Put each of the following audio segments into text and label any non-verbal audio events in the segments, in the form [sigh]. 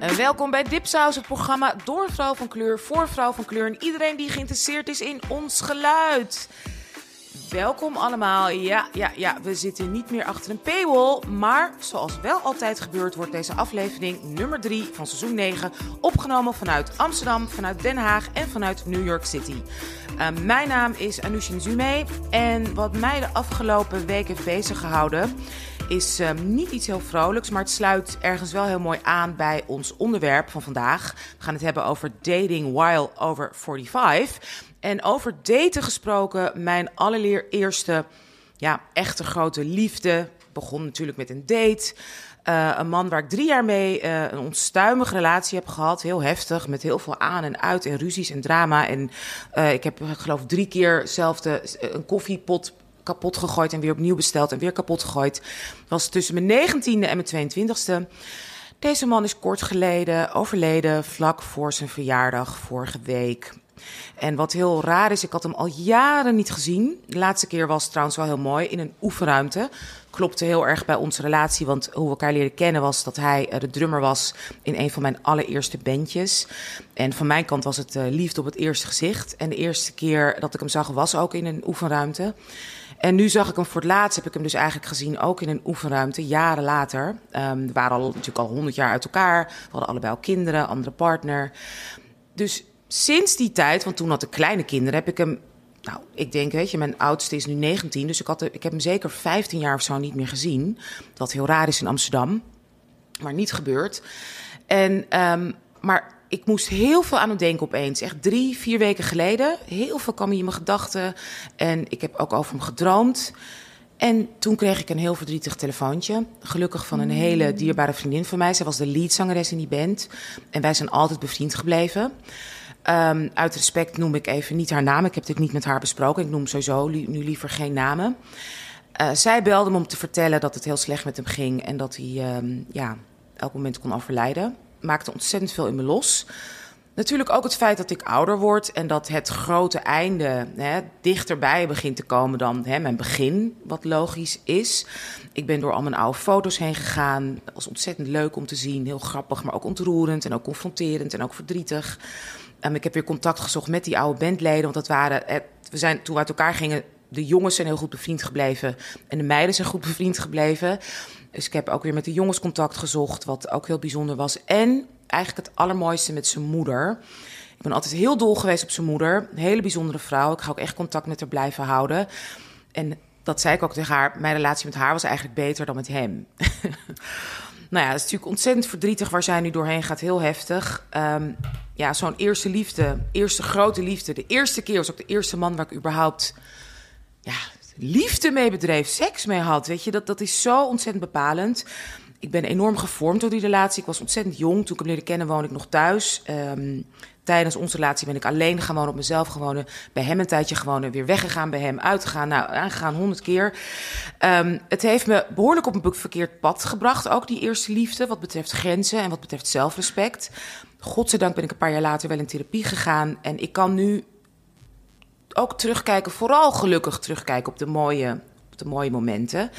En welkom bij Dipsaus, het programma door vrouw van kleur, voor vrouw van kleur en iedereen die geïnteresseerd is in ons geluid. Welkom allemaal. Ja, ja, ja, we zitten niet meer achter een paywall. Maar zoals wel altijd gebeurt, wordt deze aflevering nummer 3 van seizoen 9 opgenomen vanuit Amsterdam, vanuit Den Haag en vanuit New York City. Uh, mijn naam is Anushin Zume en wat mij de afgelopen week heeft bezig gehouden is uh, niet iets heel vrolijks, maar het sluit ergens wel heel mooi aan bij ons onderwerp van vandaag. We gaan het hebben over dating while over 45. En over daten gesproken, mijn allereerste ja, echte grote liefde begon natuurlijk met een date. Uh, een man waar ik drie jaar mee uh, een onstuimige relatie heb gehad. Heel heftig, met heel veel aan en uit en ruzies en drama. En uh, ik heb, geloof, drie keer zelf de, een koffiepot kapot gegooid en weer opnieuw besteld en weer kapot gegooid. Was tussen mijn negentiende en mijn 22e. Deze man is kort geleden overleden, vlak voor zijn verjaardag vorige week. En wat heel raar is, ik had hem al jaren niet gezien. De laatste keer was trouwens wel heel mooi, in een oefenruimte. Klopte heel erg bij onze relatie, want hoe we elkaar leren kennen was dat hij de drummer was in een van mijn allereerste bandjes. En van mijn kant was het uh, liefde op het eerste gezicht. En de eerste keer dat ik hem zag was ook in een oefenruimte. En nu zag ik hem voor het laatst, heb ik hem dus eigenlijk gezien ook in een oefenruimte, jaren later. Um, we waren al, natuurlijk al honderd jaar uit elkaar. We hadden allebei al kinderen, andere partner. Dus sinds die tijd, want toen had ik kleine kinderen, heb ik hem. Nou, ik denk, weet je, mijn oudste is nu 19, dus ik, had, ik heb hem zeker 15 jaar of zo niet meer gezien. Wat heel raar is in Amsterdam, maar niet gebeurd. En, um, maar ik moest heel veel aan hem denken opeens. Echt drie, vier weken geleden. Heel veel kwam hij in mijn gedachten. En ik heb ook over hem gedroomd. En toen kreeg ik een heel verdrietig telefoontje. Gelukkig van een hele dierbare vriendin van mij. Zij was de leadzangeres in die band. En wij zijn altijd bevriend gebleven. Um, uit respect noem ik even niet haar naam. Ik heb dit niet met haar besproken. Ik noem sowieso nu liever geen namen. Uh, zij belde me om te vertellen dat het heel slecht met hem ging. En dat hij um, ja, elk moment kon overlijden. Maakte ontzettend veel in me los. Natuurlijk ook het feit dat ik ouder word en dat het grote einde hè, dichterbij begint te komen dan hè, mijn begin, wat logisch is. Ik ben door al mijn oude foto's heen gegaan. Dat was ontzettend leuk om te zien. Heel grappig, maar ook ontroerend en ook confronterend en ook verdrietig. Um, ik heb weer contact gezocht met die oude bandleden, want dat waren, we zijn, toen we uit elkaar gingen, de jongens zijn heel goed bevriend gebleven en de meiden zijn goed bevriend gebleven. Dus ik heb ook weer met de jongens contact gezocht, wat ook heel bijzonder was. En eigenlijk het allermooiste met zijn moeder. Ik ben altijd heel dol geweest op zijn moeder. Een hele bijzondere vrouw. Ik ga ook echt contact met haar blijven houden. En dat zei ik ook tegen haar. Mijn relatie met haar was eigenlijk beter dan met hem. [laughs] nou ja, het is natuurlijk ontzettend verdrietig waar zij nu doorheen gaat. Heel heftig. Um, ja, zo'n eerste liefde. Eerste grote liefde. De eerste keer was ook de eerste man waar ik überhaupt... Ja, liefde mee bedreef, seks mee had. Weet je, dat, dat is zo ontzettend bepalend. Ik ben enorm gevormd door die relatie. Ik was ontzettend jong. Toen ik hem leerde kennen, woonde ik nog thuis. Um, tijdens onze relatie ben ik alleen wonen, op mezelf gewonnen. Bij hem een tijdje gewonnen, weer weggegaan bij hem, uitgegaan. Nou, aangegaan honderd keer. Um, het heeft me behoorlijk op een verkeerd pad gebracht. Ook die eerste liefde, wat betreft grenzen en wat betreft zelfrespect. Godzijdank ben ik een paar jaar later wel in therapie gegaan. En ik kan nu ook terugkijken, vooral gelukkig terugkijken op de mooie, op de mooie momenten.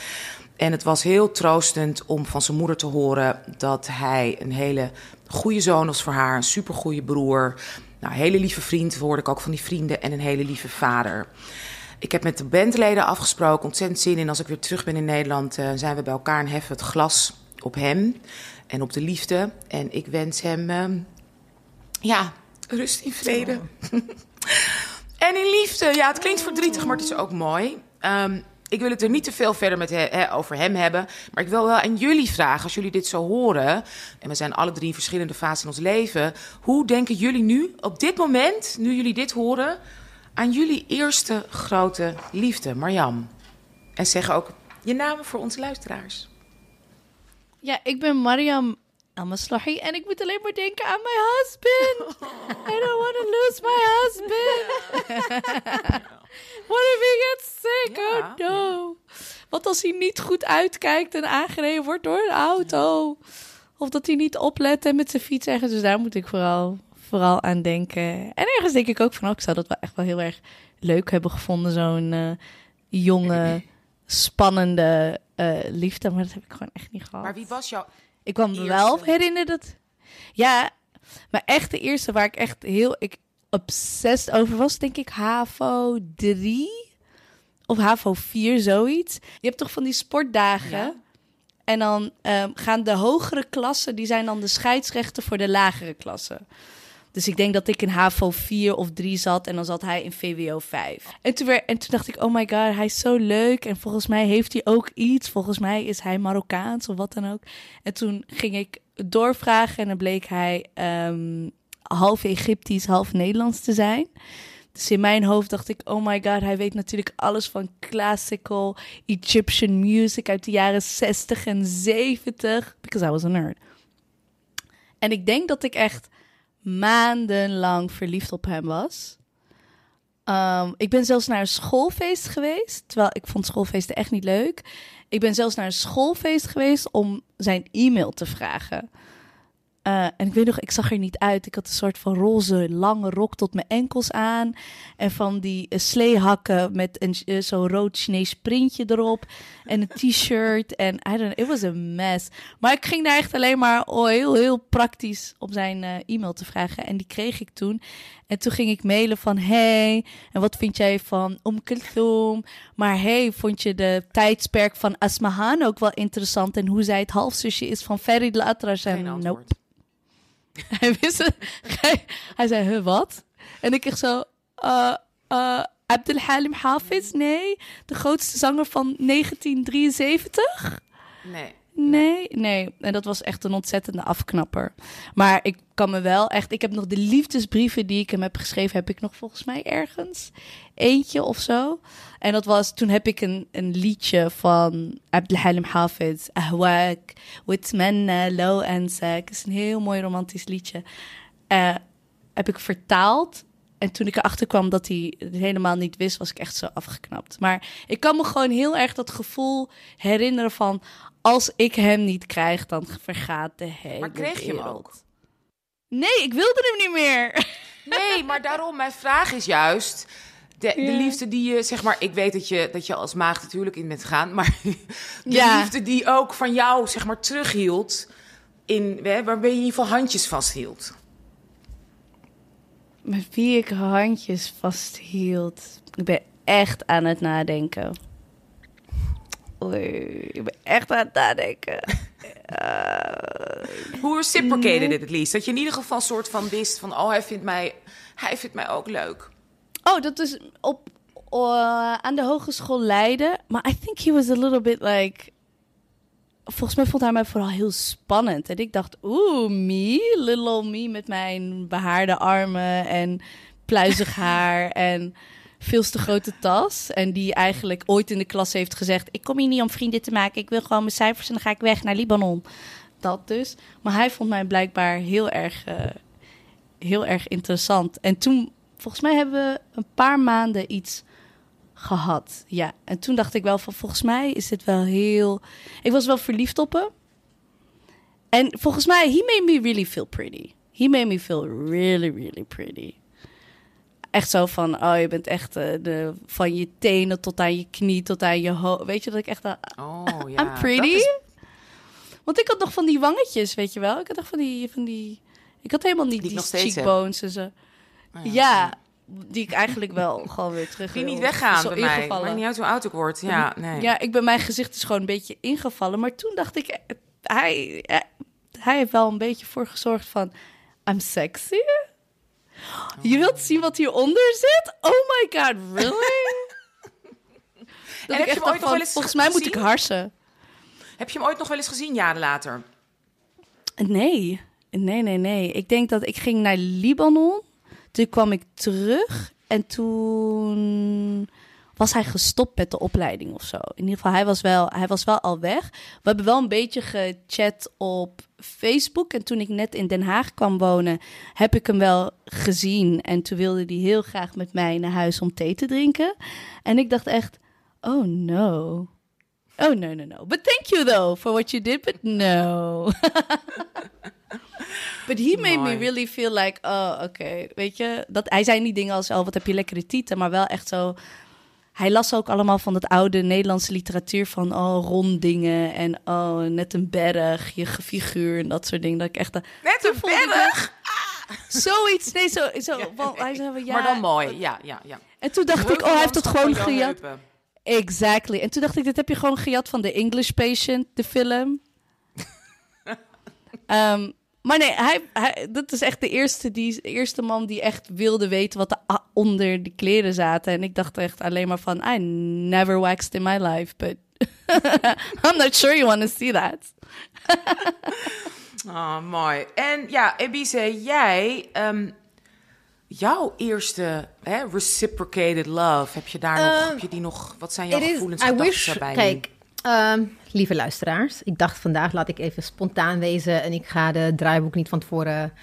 En het was heel troostend om van zijn moeder te horen dat hij een hele goede zoon was voor haar, een supergoeie broer. Nou, een hele lieve vriend, hoorde ik ook van die vrienden, en een hele lieve vader. Ik heb met de bandleden afgesproken, ontzettend zin in. Als ik weer terug ben in Nederland, uh, zijn we bij elkaar en heffen het glas op hem en op de liefde. En ik wens hem, uh, ja, rust in vrede. Oh. [laughs] en in liefde. Ja, het klinkt verdrietig, maar het is ook mooi. Um, ik wil het er niet te veel verder met over hem hebben. Maar ik wil wel aan jullie vragen, als jullie dit zo horen. En we zijn alle drie in verschillende fases in ons leven. Hoe denken jullie nu, op dit moment, nu jullie dit horen, aan jullie eerste grote liefde, Marjam? En zeg ook je namen voor onze luisteraars. Ja, ik ben Mariam Almaslahi en ik moet alleen maar denken aan mijn husband. I don't want to lose my husband. What if he gets sick? Oh no. Wat als hij niet goed uitkijkt en aangereden wordt door een auto? Of dat hij niet oplet en met zijn fiets ergens. Dus daar moet ik vooral, vooral aan denken. En ergens denk ik ook van, oh, ik zou dat wel echt wel heel erg leuk hebben gevonden. Zo'n uh, jonge, spannende uh, liefde. Maar dat heb ik gewoon echt niet gehad. Maar wie was jouw Ik kan me wel herinneren dat... Ja, maar echt de eerste waar ik echt heel ik obsessed over was, denk ik HAVO 3 of HAVO 4, zoiets. Je hebt toch van die sportdagen? Ja. En dan ehm, gaan de hogere klassen, die zijn dan de scheidsrechten voor de lagere klassen. Dus ik denk dat ik in HAVO 4 of 3 zat en dan zat hij in VWO 5. En toen, en toen dacht ik, oh my god, hij is zo leuk. En volgens mij heeft hij ook iets. Volgens mij is hij Marokkaans of wat dan ook. En toen ging ik doorvragen en dan bleek hij ehm, half Egyptisch, half Nederlands te zijn. Dus in mijn hoofd dacht ik, oh my god, hij weet natuurlijk alles van classical Egyptian music uit de jaren 60 en 70. Because I was a nerd. En ik denk dat ik echt maandenlang verliefd op hem was. Um, ik ben zelfs naar een schoolfeest geweest. Terwijl ik vond schoolfeesten echt niet leuk. Ik ben zelfs naar een schoolfeest geweest om zijn e-mail te vragen. Uh, en ik weet nog, ik zag er niet uit. Ik had een soort van roze lange rok tot mijn enkels aan. En van die uh, sleehakken met een uh, zo'n rood Chinees printje erop. En een t-shirt. En I don't know, it was a mess. Maar ik ging daar echt alleen maar oh, heel, heel praktisch op zijn e-mail te vragen. En die kreeg ik toen. En toen ging ik mailen van, hey, en wat vind jij van Om Kulthum? Maar hey, vond je de tijdsperk van Asmahan ook wel interessant? En hoe zij het halfzusje is van Ferid Latras? En nope. [laughs] Hij wist het. Hij, hij zei, huh, wat? En ik echt zo, uh, uh, Abdel Halim Hafiz? Nee. De grootste zanger van 1973? Nee. Nee, nee. En dat was echt een ontzettende afknapper. Maar ik kan me wel echt... Ik heb nog de liefdesbrieven die ik hem heb geschreven... heb ik nog volgens mij ergens. Eentje of zo. En dat was... Toen heb ik een, een liedje van Abdelhalim Hafiz. Ahwak. Witmanna. Low Ansak. is een heel mooi romantisch liedje. Uh, heb ik vertaald. En toen ik erachter kwam dat hij het helemaal niet wist, was ik echt zo afgeknapt. Maar ik kan me gewoon heel erg dat gevoel herinneren van als ik hem niet krijg, dan vergaat de hele Maar kreeg je hem ook? Nee, ik wilde hem niet meer. Nee, maar daarom, mijn vraag is juist... De, de Ja. liefde die je, zeg maar... Ik weet dat je, dat je als maagd natuurlijk in bent gegaan... maar [laughs] de Ja. liefde die ook van jou, zeg maar, terughield... In, hè, waarbij je in ieder geval handjes vasthield. Met wie ik handjes vasthield. Ik ben echt aan het nadenken. Oei, ik ben echt aan het nadenken. [laughs] Eh, Hoe reciprocated it at least? Dat je in ieder geval een soort van wist van... oh, hij vindt mij, hij vindt mij ook leuk. Oh, dat is op, uh, aan de Hogeschool Leiden. Maar I think he was a little bit like... Volgens mij vond hij mij vooral heel spannend. En ik dacht, oeh, me, little old me met mijn behaarde armen en pluizig haar [laughs] en veel te grote tas. En die eigenlijk ooit in de klas heeft gezegd, ik kom hier niet om vrienden te maken. Ik wil gewoon mijn cijfers en dan ga ik weg naar Libanon. Dat dus. Maar hij vond mij blijkbaar heel erg, uh, heel erg interessant. En toen, volgens mij hebben we een paar maanden iets gehad. Ja, en toen dacht ik wel van volgens mij is het wel heel. Ik was wel verliefd op hem. En volgens mij, he made me really feel pretty. He made me feel really, really pretty. Echt zo van, oh, je bent echt uh, de, van je tenen tot aan je knie, tot aan je hoofd. Weet je dat ik echt. Uh, oh, [laughs] ja. I'm pretty. Is... Want ik had nog van die wangetjes, weet je wel. Ik had nog van die. Van die ik had helemaal niet die, die cheekbones en zo. Oh, ja, ja die ik eigenlijk wel [laughs] gewoon weer terug Die niet weggaan bij mij. Maar niet uit hoe oud ik word. Ja, nee. ja, ik ben mijn gezicht is gewoon een beetje ingevallen. Maar toen dacht ik, hij, hij heeft wel een beetje voor gezorgd van, I'm sexy. Je wilt zien wat hieronder zit? Oh my god, really? [laughs] dat ik echt ooit van, volgens gezien? mij moet ik harsen. Heb je hem ooit nog wel eens gezien jaren later? Nee, nee, nee, nee. Ik denk dat ik ging naar Libanon. Toen kwam ik terug en toen was hij gestopt met de opleiding of zo. In ieder geval, hij was wel, hij was wel al weg. We hebben wel een beetje gechat op Facebook. En toen ik net in Den Haag kwam wonen, heb ik hem wel gezien. En toen wilde hij heel graag met mij naar huis om thee te drinken. En ik dacht echt, oh no. Oh no, no, no. But thank you though for what you did, but no. [laughs] But he made Mooi. me really feel like, oh, oké. Okay. Weet je, dat, hij zei niet dingen als, oh, wat heb je lekkere tieten, maar wel echt zo... hij las ook allemaal van het oude Nederlandse literatuur van oh, rondingen en oh, net een berg, je figuur en dat soort dingen. Dat ik echt, net een berg? Zoiets, nee, zo, zo ja, hij zei, ja, maar dan mooi, ja, ja, ja. En toen dacht ik, oh, hij heeft het gewoon gejat. Exactly. En toen dacht ik, dit heb je gewoon gejat van The English Patient, de film. um, [laughs] Maar nee, hij, hij, dat is echt de eerste, die, eerste man die echt wilde weten wat er onder de kleren zaten. En ik dacht echt alleen maar van, I never waxed in my life, but [laughs] I'm not sure you want to see that. [laughs] oh, mooi. En ja, Ebize, jij, um, jouw eerste hè, reciprocated love, heb je daar nog, ehm, heb je die nog, wat zijn jouw gevoelens I wish, daarbij? Kijk, um, lieve luisteraars, ik dacht vandaag laat ik even spontaan wezen en ik ga de draaiboek niet van tevoren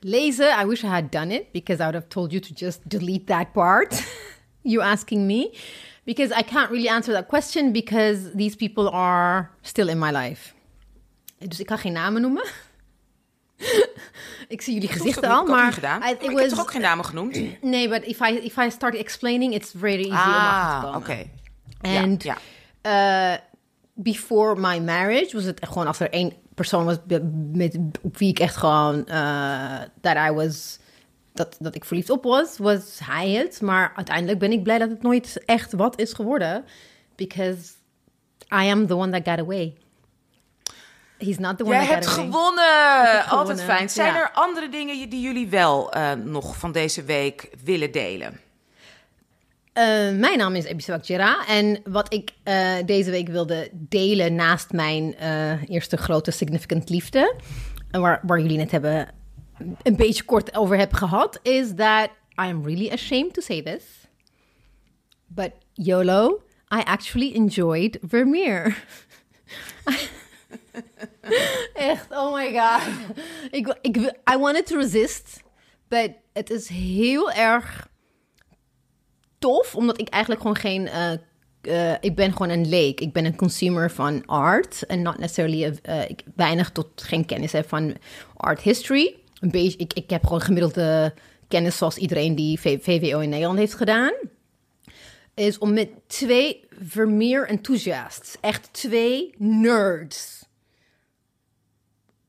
lezen. I wish I had done it because I would have told you to just delete that part. [laughs] you asking me because I can't really answer that question because these people are still in my life. Dus ik kan geen namen noemen. [laughs] ik zie jullie gezichten al, maar... Gedaan. I, ik was, heb toch ook geen namen genoemd? [clears throat] nee, but if I, if I start explaining, it's very easy ah, om oké. Okay. And ja, ja. Uh, before my marriage was het gewoon als er één persoon was met, op wie ik echt gewoon uh, that I was dat, dat ik verliefd op was, was hij het. Maar uiteindelijk ben ik blij dat het nooit echt wat is geworden. Because I am the one that got away. He's not the one Jij that hebt gewonnen. Altijd fijn. Zijn er andere dingen die jullie wel uh, nog van deze week willen delen? Uh, mijn naam is Ebisewak Jera en wat ik uh, deze week wilde delen naast mijn uh, eerste grote significant liefde, waar, waar jullie net hebben een beetje kort over hebben gehad, is I am really ashamed to say this, but YOLO, I actually enjoyed Vermeer. [laughs] Echt, oh my god. ik, ik, I wanted to resist, but het is heel erg tof, omdat ik eigenlijk gewoon geen. Uh, ik ben gewoon een leek. Ik ben een consumer van art. En not necessarily. Uh, ik weinig tot geen kennis heb van art history. Een beetje. Ik, ik heb gewoon gemiddelde kennis zoals iedereen die VWO in Nederland heeft gedaan. Is om met twee Vermeer enthusiasts, echt twee nerds,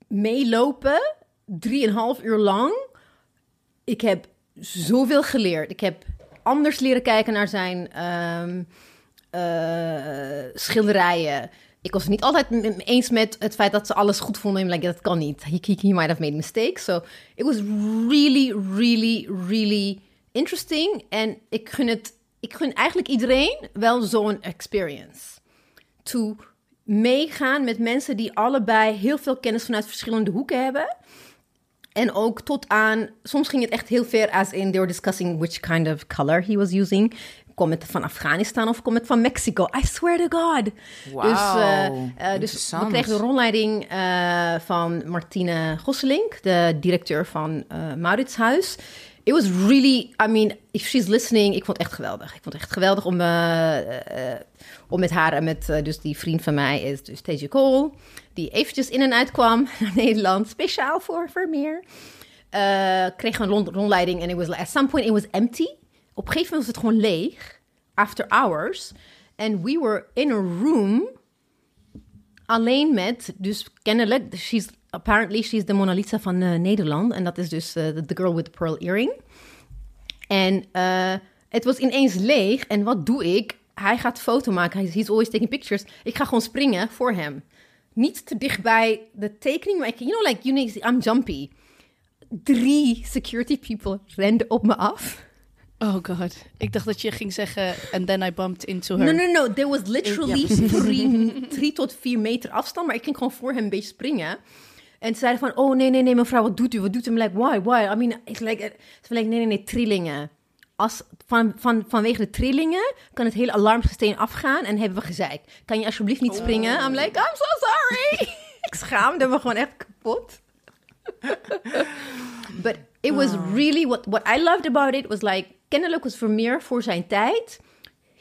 meelopen. Drieënhalf uur lang. Ik heb zoveel geleerd. Ik heb anders leren kijken naar zijn ehm, eh, schilderijen. Ik was het niet altijd eens met het feit dat ze alles goed vonden. En like, dat kan niet. He, he, he might have made mistakes. So it was really, really, really interesting. En ik gun het, ik gun eigenlijk iedereen wel zo'n experience. To meegaan met mensen die allebei heel veel kennis vanuit verschillende hoeken hebben. En ook tot aan, soms ging het echt heel ver, as in they were discussing which kind of color he was using. Kom het van Afghanistan of kom het van Mexico? I swear to God. Wow, dus, uh, uh, dus we kregen de rondleiding uh, van Martine Gosselink, de directeur van Mauritshuis. It was really, I mean, if she's listening, ik vond het echt geweldig. Ik vond het echt geweldig om, om met haar en met dus die vriend van mij is dus Teja Cole die eventjes in en uit kwam [laughs] naar Nederland, speciaal voor Vermeer. Uh, kreeg een rondleiding en it was at some point it was empty. Op een gegeven moment was het gewoon leeg, after hours. And we were in a room alleen met, dus kennelijk, she's, apparently she's de Mona Lisa van uh, Nederland. En dat is dus uh, the girl with the pearl earring. En het was ineens leeg. En wat doe ik? Hij gaat foto maken. He's always taking pictures. Ik ga gewoon springen voor hem niet te dicht bij de tekening, maar ik, you know, like, you know, I'm jumpy. Drie security people renden op me af. Oh god. Ik dacht dat je ging zeggen, and then I bumped into her. No, no, no. There was literally drie, drie tot vier meter afstand, maar ik ging gewoon voor hem een beetje springen. En ze zeiden van, oh nee, nee, nee, mevrouw, wat doet u? Wat doet u? I'm like, why, why? I mean, it's like, ze like, nee, nee, nee, trillingen. Als, van, van, vanwege de trillingen kan het hele alarmsysteem afgaan en hebben we gezeik. Kan je alsjeblieft niet springen? I'm like, I'm so sorry. [laughs] ik schaamde me gewoon echt kapot. [laughs] But it was oh. really, what, what I loved about it was like, kennelijk was Vermeer voor zijn tijd,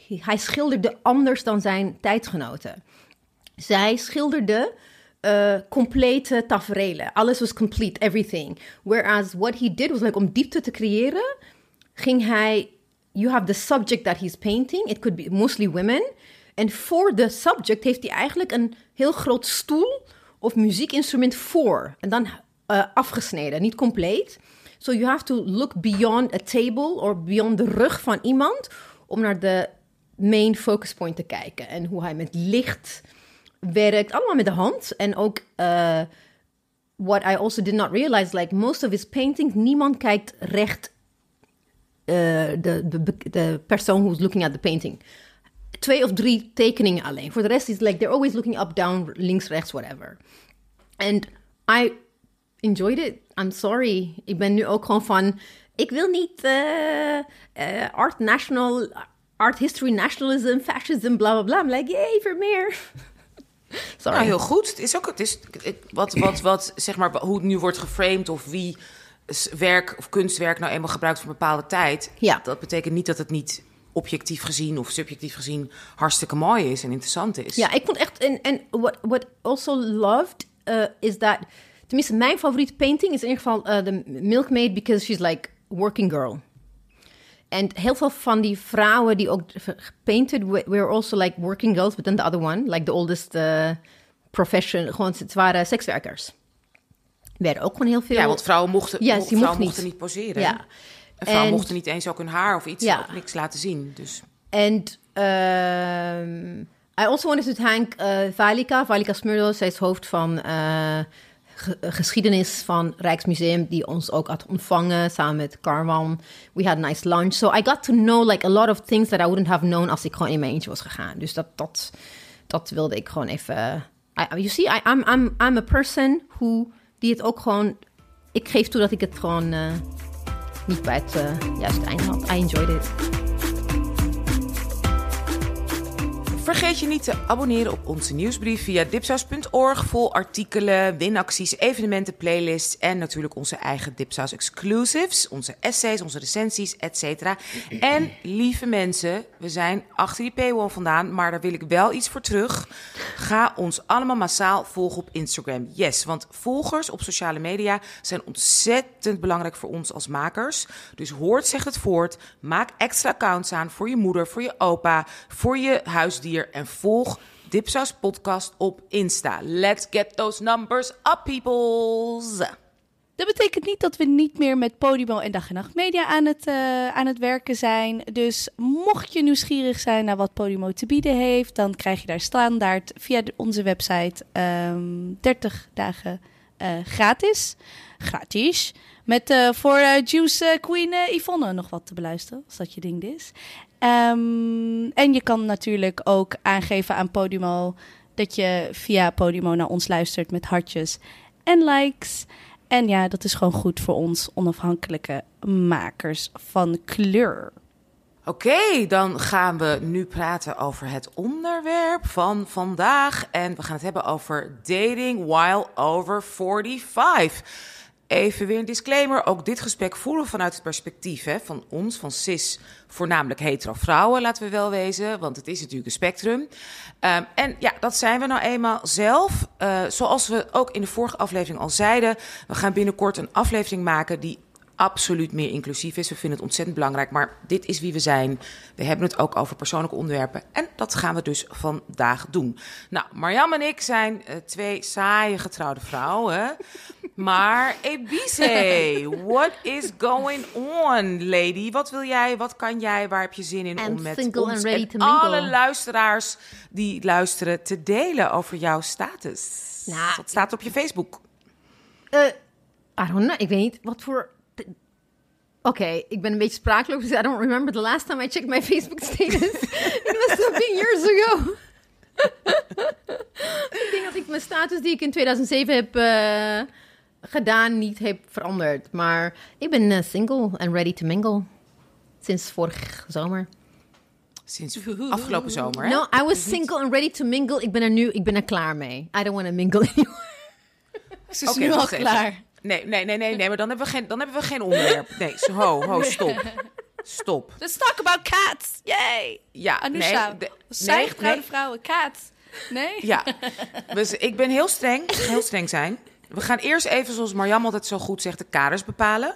hij schilderde anders dan zijn tijdsgenoten. Zij schilderde uh, complete tafereelen. Alles was complete, everything. Whereas what he did was like om diepte te creëren, ging hij you have the subject that he's painting. It could be mostly women. En voor de subject heeft hij eigenlijk een heel groot stoel of muziekinstrument voor. En dan uh, afgesneden, niet compleet. So you have to look beyond a table or beyond de rug van iemand om naar de main focus point te kijken. En hoe hij met licht werkt, allemaal met de hand. En ook uh, what I also did not realize, like most of his paintings, niemand kijkt recht de, de, de persoon who's looking at the painting. Twee of drie tekeningen alleen. Voor de rest is like they're always looking up, down, links, rechts, whatever. And I enjoyed it. I'm sorry. Ik ben nu ook gewoon van. Ik wil niet uh, uh, art national, art history nationalism, fascism, bla bla bla. I'm like, yay, voor meer. [laughs] Sorry. Nou, heel goed. Het is ook het is, wat, wat, wat, zeg maar, hoe het nu wordt geframed of wie werk of kunstwerk nou eenmaal gebruikt voor een bepaalde tijd. Ja. Dat betekent niet dat het niet objectief gezien of subjectief gezien hartstikke mooi is en interessant is. Ja, ik vond echt. En, en what, what also loved uh, is that. Tenminste, mijn favoriete painting is in ieder geval uh, The Milkmaid, because she's like working girl. En heel veel van die vrouwen die ook gepainted were also like working girls, but then the other one, like the oldest uh, profession, gewoon het waren sekswerkers. Werden ook gewoon heel veel. Ja, want vrouwen mochten, ja, vrouwen mocht mochten niet poseren. Ja. En vrouwen mochten niet eens ook hun haar of iets, ja. niks laten zien. Dus. And um, I also wanted to thank uh, Valika, Valika Smurdo, zij is hoofd van uh, geschiedenis van Rijksmuseum, die ons ook had ontvangen samen met Carwan. We had a nice lunch. So I got to know like a lot of things that I wouldn't have known als ik gewoon in mijn eentje was gegaan. Dus dat, dat, dat wilde ik gewoon even. I, you see, I, I'm, I'm, I'm a person who die het ook gewoon. Ik geef toe dat ik het gewoon uh, niet bij het uh, juiste einde had. I enjoyed it. Vergeet je niet te abonneren op onze nieuwsbrief via dipsaus.org. Vol artikelen, winacties, evenementen, playlists en natuurlijk onze eigen Dipsaus exclusives. Onze essays, onze recensies, etc. En lieve mensen, we zijn achter die paywall vandaan, maar daar wil ik wel iets voor terug. Ga ons allemaal massaal volgen op Instagram. Yes, want volgers op sociale media zijn ontzettend belangrijk voor ons als makers. Dus hoort zegt het voort. Maak extra accounts aan voor je moeder, voor je opa, voor je huisdier en volg Dipsaus Podcast op Insta. Let's get those numbers up, peoples! Dat betekent niet dat we niet meer met Podimo en Dag en Nacht Media aan het, uh, aan het werken zijn. Dus mocht je nieuwsgierig zijn naar wat Podimo te bieden heeft, dan krijg je daar standaard via onze website um, ehm, 30 dagen uh, gratis. Gratis. Met uh, voor Juice Queen Yvonne nog wat te beluisteren, als dat je ding is. Um, en je kan natuurlijk ook aangeven aan Podimo dat je via Podimo naar ons luistert met hartjes en likes. En ja, dat is gewoon goed voor ons onafhankelijke makers van kleur. Oké, dan gaan we nu praten over het onderwerp van vandaag. En we gaan het hebben over dating while over 45. Even weer een disclaimer. Ook dit gesprek voeren we vanuit het perspectief hè, van ons, van cis, voornamelijk hetero vrouwen, laten we wel wezen. Want het is natuurlijk een spectrum. Um, en ja, dat zijn we nou eenmaal zelf. Uh, zoals we ook in de vorige aflevering al zeiden, we gaan binnenkort een aflevering maken die absoluut meer inclusief is. We vinden het ontzettend belangrijk, maar dit is wie we zijn. We hebben het ook over persoonlijke onderwerpen en dat gaan we dus vandaag doen. Nou, Marjam en ik zijn uh, twee saaie getrouwde vrouwen. Maar Ebice, what is going on, lady? Wat wil jij, wat kan jij, waar heb je zin in I'm om met single ons and ready en to mingle. alle luisteraars die luisteren te delen over jouw status? Nou, Wat staat op je Facebook? Uh, I don't know. Ik weet niet wat voor. Oké, okay, ik ben een beetje sprakeloos. I don't remember the last time I checked my Facebook status. [laughs] It must have been years ago. [laughs] ik denk dat ik mijn status die ik in 2007 heb uh, gedaan niet heb veranderd. Maar ik ben uh, single and ready to mingle. Sinds vorig zomer. Sinds afgelopen zomer, hè? No, I was single and ready to mingle. Ik ben er nu, ik ben er klaar mee. I don't want to mingle anymore. Ze is nu al klaar. Nee, nee, nee, nee, nee, maar dan hebben we geen, dan hebben we geen onderwerp. Nee, ho, ho, stop. Stop. Let's talk about cats. Yay! Ja, Anusha. nee. de- nee. vrouwen, cats. Nee? Ja, dus ik ben heel streng, heel streng zijn. We gaan eerst even, zoals Marjam altijd zo goed zegt, de kaders bepalen.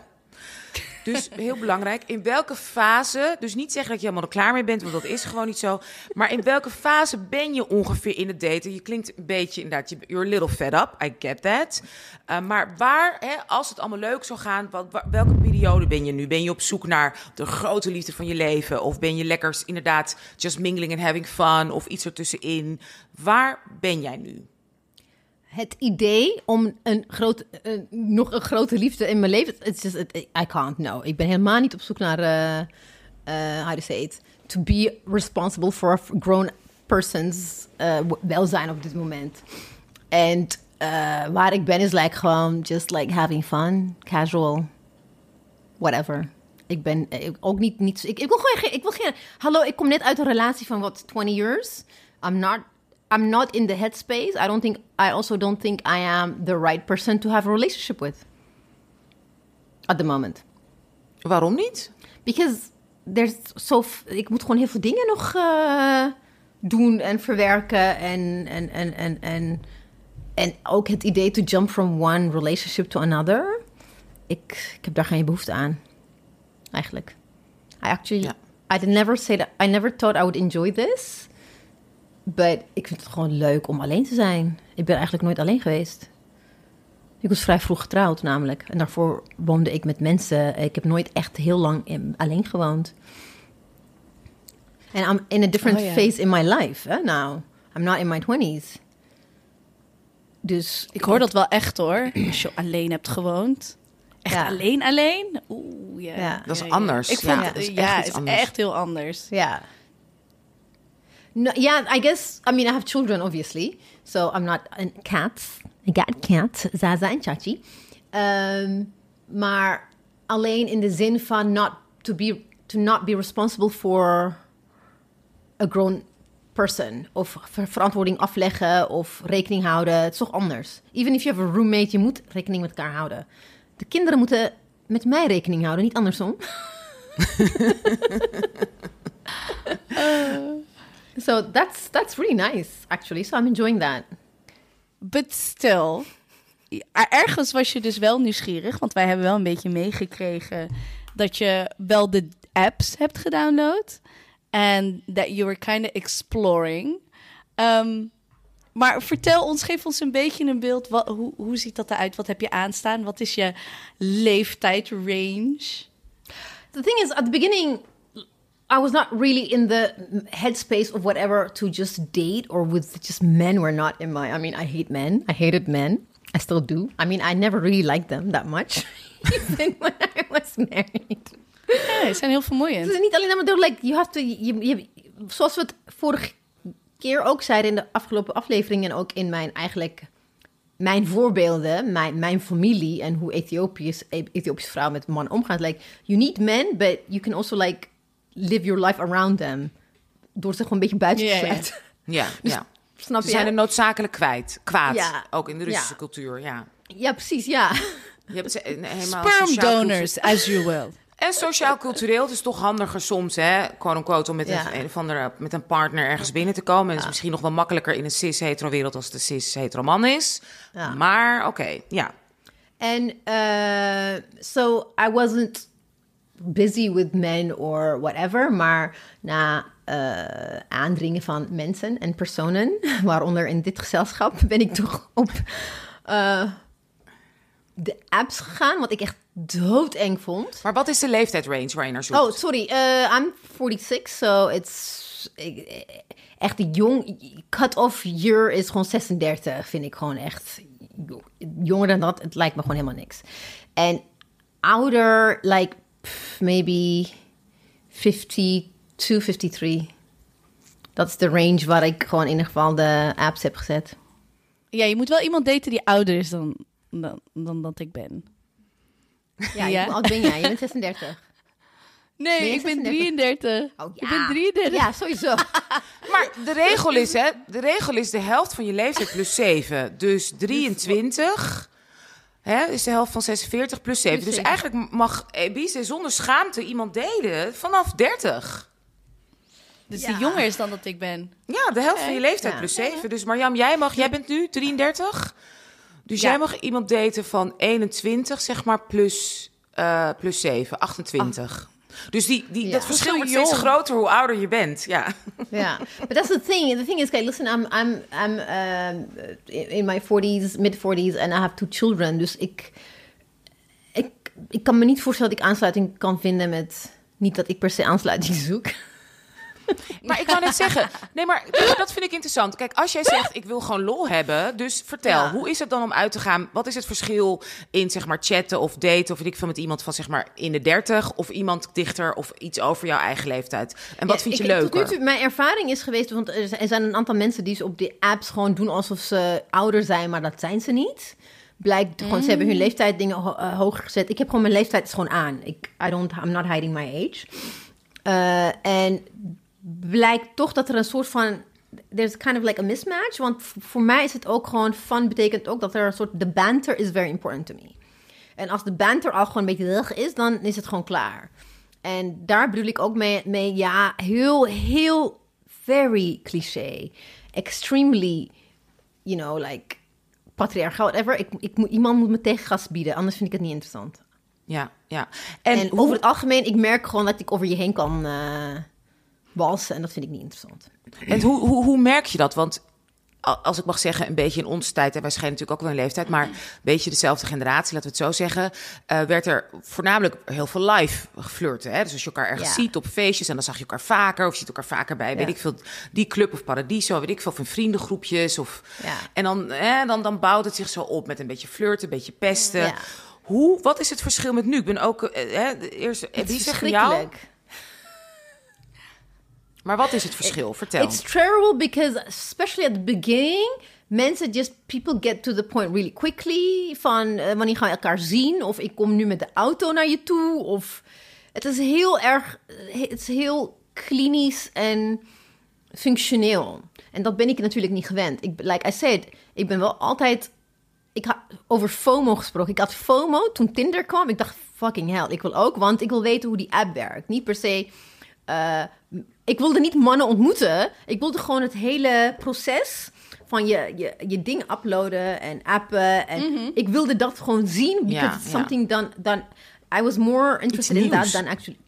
Dus heel belangrijk, in welke fase, dus niet zeggen dat je helemaal er klaar mee bent, want dat is gewoon niet zo. Maar in welke fase ben je ongeveer in het daten? Je klinkt een beetje inderdaad, you're a little fed up, I get that. Uh, maar waar, hè, als het allemaal leuk zou gaan, wat, wa- welke periode ben je nu? Ben je op zoek naar de grote liefde van je leven? Of ben je lekker inderdaad just mingling and having fun? Of iets ertussenin? Waar ben jij nu? Het idee om een eh, nog een grote liefde in mijn leven... It's just, I can't, no. Ik ben helemaal niet op zoek naar, eh, how to say it... To be responsible for grown person's eh, welzijn op dit moment. En waar ik ben is like gewoon just like having fun, casual, whatever. Ik ben eh, ook niet, niet ik, ik wil gewoon ik wil geen, hallo, ik kom net uit een relatie van wat, 20 years. I'm not, I'm not in the headspace. I don't think, I also don't think I am the right person to have a relationship with. At the moment. Waarom niet? Because there's so, ik moet gewoon heel veel dingen nog eh, doen en verwerken en, en, en, en, en, en ook het idee to jump from one relationship to another. Ik, ik heb daar geen behoefte aan, eigenlijk. I actually, Ja. I never say that, I never thought I would enjoy this. But ik vind het gewoon leuk om alleen te zijn. Ik ben eigenlijk nooit alleen geweest. Ik was vrij vroeg getrouwd namelijk. En daarvoor woonde ik met mensen. Ik heb nooit echt heel lang in- alleen gewoond. En I'm in a different Oh, phase in my life hè, now. I'm not in my 20s. Dus Ik hoor dat wel echt hoor. Als je alleen hebt gewoond. Echt Ja. alleen alleen? Oeh, ja. Ja. Dat is anders. Ik Ja, is echt het iets is anders. echt heel anders. Ja. No, yeah, I guess, I mean, I have children, obviously. So I'm not, and cats. I got cats, Zaza en Chachi. Um, maar alleen in de zin van not to be, to not be responsible for a grown person. Of ver- verantwoording afleggen of rekening houden. Het is toch anders. Even if you have a roommate, je moet rekening met elkaar houden. De kinderen moeten met mij rekening houden, niet andersom. [laughs] [laughs] [laughs] So that's that's really nice, actually. So I'm enjoying that. But still, ja, ergens was je dus wel nieuwsgierig, want wij hebben wel een beetje meegekregen dat je wel de apps hebt gedownload en that you were kind of exploring. Ehm, maar vertel ons, geef ons een beetje een beeld. Wat, hoe, hoe ziet dat eruit? Wat heb je aanstaan? Wat is je leeftijdsrange? The thing is, at the beginning, I was not really in the headspace of whatever to just date or with just men were not in my. I mean, I hate men. I hated men. I still do. I mean, I never really liked them that much, [laughs] even when I was married. Ja, ze zijn heel Het vermoeiend. is niet alleen maar door, like, you have to, je, je, zoals we het vorige keer ook zeiden in de afgelopen aflevering en ook in mijn eigenlijk, mijn voorbeelden, mijn, mijn familie en hoe Ethiopiërs, Ethiopische vrouwen met mannen omgaan. Like, you need men, but you can also like live your life around them. Door ze gewoon een beetje buiten te Ja, ja. sluiten. Ja, ja. [laughs] Snap Ze je? zijn er noodzakelijk kwijt. Kwaad. Ja. Ook in de Russische Ja. cultuur, ja. Ja, precies, ja. Je hebt ze een- helemaal Sperm donors, as you will. [laughs] En sociaal-cultureel, het is toch handiger soms, hè, quote-unquote, om met, Ja. een, een of andere, met een partner ergens binnen te komen. En het is misschien nog wel makkelijker in een cis-hetero-wereld als de cis-hetero-man is. Ja. Maar, oké, ja. And uh, so I wasn't busy with men or whatever, maar na uh, aandringen van mensen en personen, [laughs] waaronder in dit gezelschap, ben ik toch op uh, de apps gegaan, wat ik echt doodeng vond. Maar wat is de leeftijdsrange waar je naar zoekt? Oh, sorry. Uh, I'm 46, so it's eh, echt jong. Cut-off year is gewoon 36, vind ik gewoon echt jonger dan dat. Het lijkt me gewoon helemaal niks. En ouder, like maybe 52, 53. Dat is de range waar ik gewoon in ieder geval de apps heb gezet. Ja, je moet wel iemand daten die ouder is dan, dan, dan dat ik ben. Ja, Ja. hoe oud ben jij? Je bent 36. Nee, Ben ik ben 36? 33. Oh, Ik ben 33. Ja, sowieso. [laughs] Maar de regel is, hè, de regel is de helft van je leeftijd plus 7. Dus 23 hè, is de helft van 46 plus 7. Plus Dus eigenlijk mag Ebice zonder schaamte iemand delen vanaf 30. Dus Ja. die jonger is dan dat ik ben. Ja, de helft van je leeftijd Ja. plus 7. Dus Marjam, jij mag, jij bent nu 33. Dus Ja. jij mag iemand daten van 21, zeg maar, plus eh, plus 7, 28. Dus die, die, dat verschil wordt steeds groter hoe ouder je bent. Ja. Yeah, but that's the thing. The thing is, okay, listen, I'm I'm I'm in in my 40s, mid 40s, and I have two children. Dus ik, ik, ik kan me niet voorstellen dat ik aansluiting kan vinden met. Niet dat ik per se aansluiting zoek. [laughs] Maar ik wou net zeggen, nee, maar dat vind ik interessant. Kijk, als jij zegt, ik wil gewoon lol hebben, dus vertel, Ja. hoe is het dan om uit te gaan? Wat is het verschil in, zeg maar, chatten of daten of weet ik veel met iemand van, zeg maar, in de 30 of iemand dichter of iets over jouw eigen leeftijd? En wat Ja, vind je Tot nu toe, mijn ervaring is geweest, want er zijn- een aantal mensen die ze op die apps gewoon doen alsof ze ouder zijn, maar dat zijn ze niet. Blijkt gewoon, ze hebben hun leeftijd dingen ho- eh, hoger gezet. Ik heb gewoon mijn leeftijd is gewoon aan. Ik, I don't, I'm not hiding my age. Eh, en blijkt toch dat er een soort van there's kind of like a mismatch. Want voor mij is het ook gewoon fun. Betekent ook dat er een soort de banter is very important to me. En als de banter al gewoon een beetje rug is, dan is het gewoon klaar. En daar bedoel ik ook mee, mee ja, heel, heel very cliché. Extremely, you know, like patriarchaal, whatever. Ik, ik moet, iemand moet me tegengas bieden, anders vind ik het niet interessant. Ja, ja. En, En, hoe, over het algemeen, ik merk gewoon dat ik over je heen kan eh walsen. En dat vind ik niet interessant. en hoe, hoe, hoe merk je dat? Want als ik mag zeggen, een beetje in onze tijd, en wij schijnen natuurlijk ook wel een leeftijd, maar een beetje dezelfde generatie, laten we het zo zeggen, eh, werd er voornamelijk heel veel live geflirten. Hè? Dus als je elkaar ergens Ja. ziet op feestjes en dan zag je elkaar vaker, of je ziet elkaar vaker bij, weet ik veel, die club of paradiso, weet ik veel, van vriendengroepjes. Of, Ja. En dan, hè, dan, dan bouwt het zich zo op met een beetje flirten, een beetje pesten. Hoe, wat is het verschil met nu? Ik ben ook, eh, hè, de eerste, Het wie is zegt jou? Maar wat is het verschil? Vertel. It's terrible because, especially at the beginning, mensen just people get to the point really quickly. Van eh, wanneer gaan we elkaar zien? Of ik kom nu met de auto naar je toe. Of het is heel erg, eh, het is heel klinisch en functioneel. En dat ben ik natuurlijk niet gewend. Ik, like I said, ik ben wel altijd. Ik had over FOMO gesproken. Ik had FOMO toen Tinder kwam. Ik dacht, fucking hell, ik wil ook, want ik wil weten hoe die app werkt. Niet per se. eh, ik wilde niet mannen ontmoeten. Ik wilde gewoon het hele proces van je, je, je ding uploaden en appen. En ik wilde dat gewoon zien. Because it's something done, done. I was more interested in that than actually.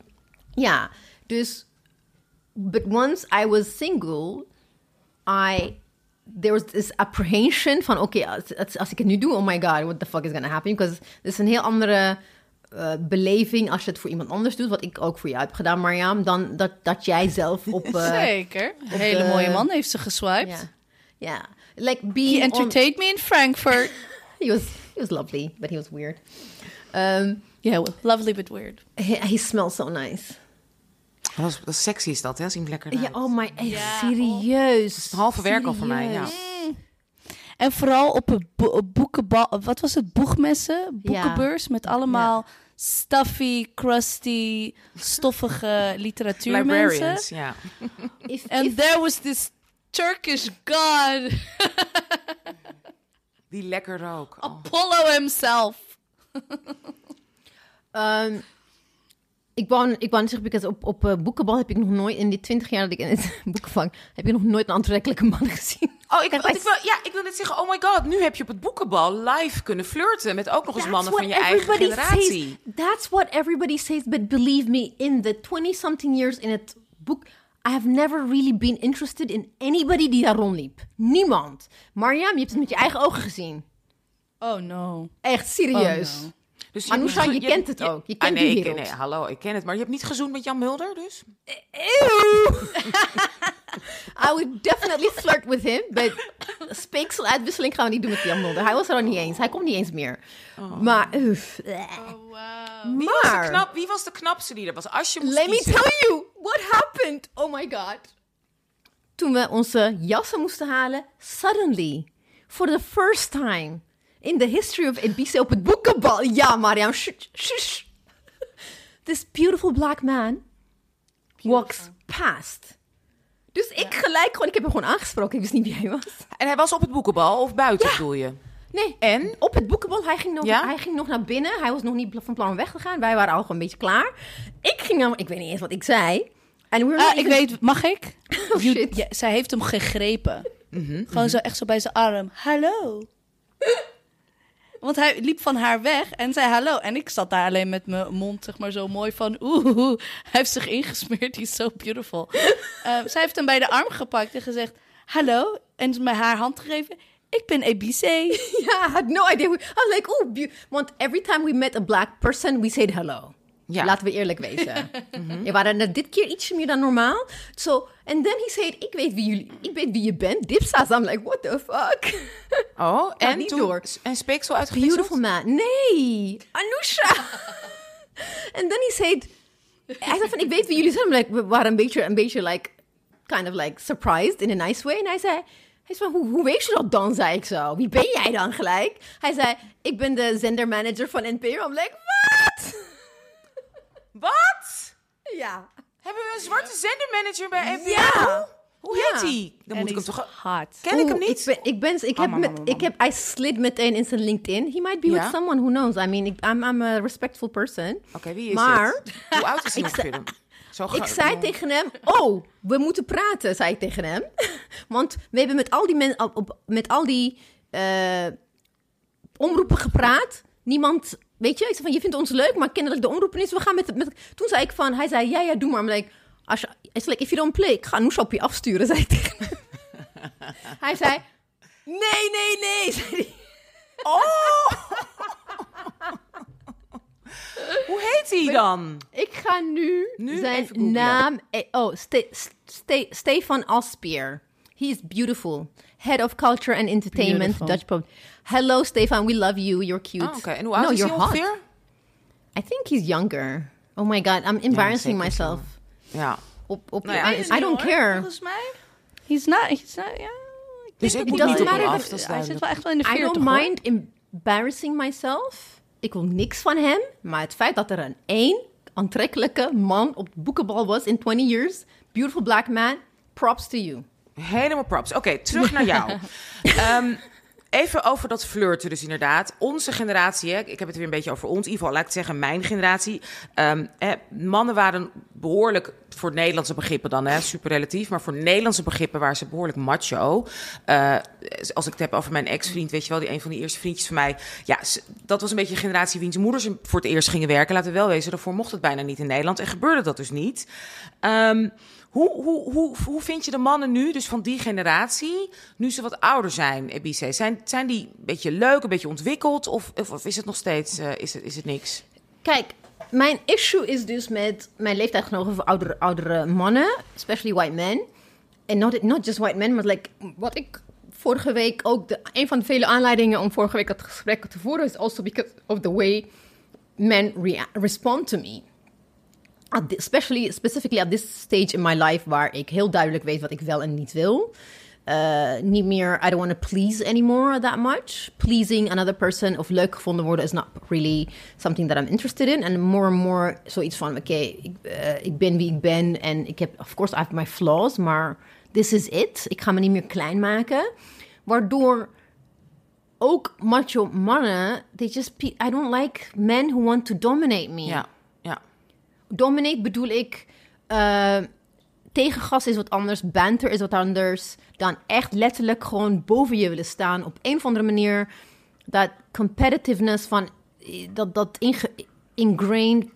Ja, dus. But once I was single, I there was this apprehension van oké, als, als, als ik het nu doe, oh my god, what the fuck is gonna happen? Because het is een heel andere eh, beleving als je het voor iemand anders doet, wat ik ook voor jou heb gedaan, Mariam, dan dat, dat jij zelf op. [laughs] eh, Zeker. Een hele de- mooie man heeft ze geswiped. Ja, ja, like He being on, entertained me in Frankfurt. [laughs] he was he was lovely, but he was weird. Um, yeah, well, lovely but weird. he, he smells so nice. Dat is, dat is sexy is dat, hè? Zien lekker Ja, oh my, echt Ja, serieus. Halve werk al voor mij, ja. En vooral op een bo- boekenbal... Wat was het? Boegmessen? Boekenbeurs? Met allemaal stuffy, crusty, stoffige [laughs] literatuurmensen. Librarians, ja. [laughs] If, And there was this Turkish god, [laughs] Die lekker rook. Oh. Apollo himself. Ehm, ik wou, ik wou niet zeggen, because op, op eh, boekenbal heb ik nog nooit, in die twintig jaar dat ik in het [laughs] boekenvang, heb ik nog nooit een aantrekkelijke man [laughs] gezien. Oh, ik, ik wil, ja, ik wil net zeggen, oh my god, nu heb je op het boekenbal live kunnen flirten met ook nog eens mannen van je eigen generatie. Says, that's what everybody says, but believe me, in the 20-something years in het boek, I have never really been interested in anybody die daar rondliep. Niemand. Mariam, je hebt het met je eigen ogen gezien. Oh no. Echt serieus. Oh, no. Dus Maar je kent het ook. Je Ah, kent nee, die ik, nee, hallo, ik ken het. Maar je hebt niet gezoend met Jan Mulder, dus? Ew. [laughs] I would definitely flirt with him, but speekseluitwisseling gaan we niet doen met Jan Mulder. Hij was er al niet eens. Hij komt niet eens meer. Maar, uff. Oh, wow. Wie was, de knap, wie was de knapste die er was? Als je moest let me tell you what happened. Oh my god. Toen we onze jassen moesten halen, suddenly, for the first time in the history of Ibiza op het boekenbal. Ja, Mariam, shh, shh. This beautiful black man walks past. Dus ik gelijk gewoon, ik heb hem gewoon aangesproken. Ik wist niet wie hij was. En hij was op het boekenbal of buiten, bedoel je? Nee, En? op het boekenbal. Hij ging, nog, Ja? hij ging nog naar binnen. Hij was nog niet van plan om weg te gaan. Wij waren al gewoon een beetje klaar. Ik ging naar, ik weet niet eens wat ik zei. En we Ah, not ik weet, mag ik? [laughs] Oh, shit. ja, zij heeft hem gegrepen. Gewoon zo echt zo bij zijn arm. Hallo. Want hij liep van haar weg en zei hallo. En ik zat daar alleen met mijn mond zeg maar zo mooi van... Oeh, hij heeft zich ingesmeerd, is so beautiful. Uh, [laughs] zij heeft hem bij de arm gepakt en gezegd hallo. En met haar hand gegeven. Ik ben ABC. [laughs] Yeah, I had no idea. I was like, oh, want every time we met a black person, we said hello. Ja. Laten we eerlijk wezen. [laughs] We waren er dit keer ietsje meer dan normaal. So, and then he said, ik weet wie jullie, ik weet wie je bent. Dipsa's. I'm like, what the fuck? Oh, [laughs] en niet toen, door. En speeksel uitgewisseld? Beautiful man. Nee, Anousha. [laughs] and then he said, hij zei van, ik weet wie jullie zijn. I'm like, we waren een beetje, een beetje like, kind of like surprised in a nice way. En hij zei, hij zei hoe, hoe weet je dat dan, zei ik zo. Wie ben jij dan gelijk? Hij zei, ik ben de zendermanager van NPO. I'm like? Wat? Ja. Hebben we een zwarte zendermanager bij NPO? Ja. Hoe Ja. heet hij? Dan moet ik hem toch... hot. Ken ik hem niet? Ik, ben, ik, ben, ik, heb met, ik heb, I slid meteen in zijn LinkedIn. He might be Ja? with someone, who knows. I mean, I'm, I'm a respectful person. Oké, wie is Maar- het? Hoe oud is [laughs] hij ongeveer Ik zei tegen hem, oh, we moeten praten, zei ik tegen hem. [laughs] Want we hebben met al die, men, op, op- met al die eh, omroepen gepraat. Niemand, weet je, ik zei van, je vindt ons leuk, maar kennelijk de omroepen is, we gaan met, met... Toen zei ik van, hij zei, ja, ja, doe maar. I'm like, als je, it's like, if you don't play, ik ga Noes op je afsturen, [laughs] zei ik tegen hem. [laughs] hij zei, nee, nee, nee, [laughs] zei hij. Hoe heet hij dan? Ik ga nu, Nu zijn naam... eh, Oh, Ste Ste Stefan Aspier. He is beautiful. Head of Culture and Entertainment, Beautiful. Dutch Pub. Hello, Stefan. We love you. You're cute. Oh, Oké, en hoe oud no, is you're hot. ongeveer? I think he's younger. Oh my god, I'm embarrassing myself. Ja. Op, op, Nou ja, I, is I don't care. Volgens mij. He's not, he's not. Ik Dus ik moet niet wel- op hem af, dat Hij zit wel echt wel in de I 40 don't hoor. mind embarrassing myself. Ik wil niks van hem. Maar het feit dat er een één aantrekkelijke man op de boekenbal was in 20 years. Beautiful black man. Props to you. Helemaal props. Oké, terug naar jou. [laughs] Ehm, even over dat flirten dus inderdaad. Onze generatie, hè, ik heb het weer een beetje over ons. In ieder geval, laat ik het zeggen, mijn generatie. Ehm, hè, mannen waren behoorlijk, voor Nederlandse begrippen dan, hè, super relatief. Maar voor Nederlandse begrippen waren ze behoorlijk macho. Eh, als ik het heb over mijn ex-vriend, weet je wel, die een van die eerste vriendjes van mij. Ja, dat was een beetje een generatie wiens moeders voor het eerst gingen werken. Laten we wel wezen, daarvoor mocht het bijna niet in Nederland. En gebeurde dat dus niet. Ehm, hoe, hoe, hoe, hoe vind je de mannen nu, dus van die generatie, nu ze wat ouder zijn, Ebice? Zijn, zijn die een beetje leuk, een beetje ontwikkeld? Of, of, is het nog steeds eh, is het, is het niks? Kijk, mijn issue is dus met mijn leeftijdgenoten of oudere, oudere mannen, especially white men. En not, not just white men, maar like, wat ik vorige week ook, de, een van de vele aanleidingen om vorige week het gesprek te voeren, is also because of the way men respond to me. Especially, specifically at this stage in my life, waar ik heel duidelijk weet wat ik wel en niet wil. Uh, niet meer, I don't want to please anymore that much. Pleasing another person of leuk gevonden worden is not really something that I'm interested in. En more and more zoiets van, oké, ik, eh, ik ben wie ik ben en ik heb, of course, I have my flaws, maar this is it. Ik ga me niet meer klein maken. Waardoor ook macho mannen, they just, I don't like men who want to dominate me. Ja. Dominate bedoel ik. eh tegengas is wat anders. Banter is wat anders. Dan echt letterlijk gewoon boven je willen staan. Op een of andere manier. Dat competitiveness van. eh, Dat, dat inge, ingrained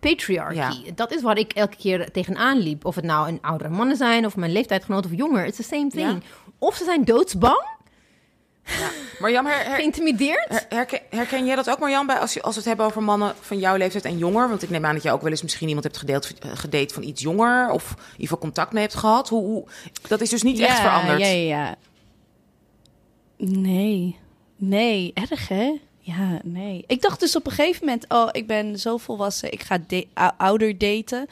patriarchy. Ja. Dat is waar ik elke keer tegenaan liep. Of het nou een oudere mannen zijn. Of mijn leeftijdgenoten of jonger. It's the same thing. Of ze zijn doodsbang. Maar Jan, her, her- Geïntimideerd. her- herken, herken jij dat ook, Marjan, bij als, je, als we het hebben over mannen van jouw leeftijd en jonger? Want ik neem aan dat jij ook wel eens misschien iemand hebt gedeeld, eh, gedate van iets jonger. Of in ieder geval contact mee hebt gehad. Hoe, hoe, dat is dus niet echt veranderd. Ja, ja, ja. Nee. Nee, erg hè? Ja, nee. Ik dacht dus op een gegeven moment, oh, ik ben zo volwassen, ik ga ouder daten.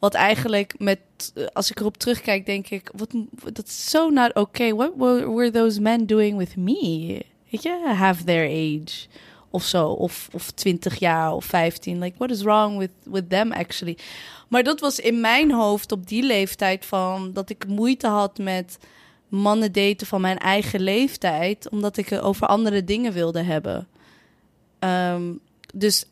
Wat eigenlijk met, eh, als ik erop terugkijk, denk ik, wat, dat is zo not okay. What were, those men doing with me? Weet je, have their age of zo, of, of 20 jaar of 15. Like, what is wrong with, with them actually? Maar dat was in mijn hoofd op die leeftijd van dat ik moeite had met mannen daten van mijn eigen leeftijd, omdat ik het over andere dingen wilde hebben. Ehm, dus,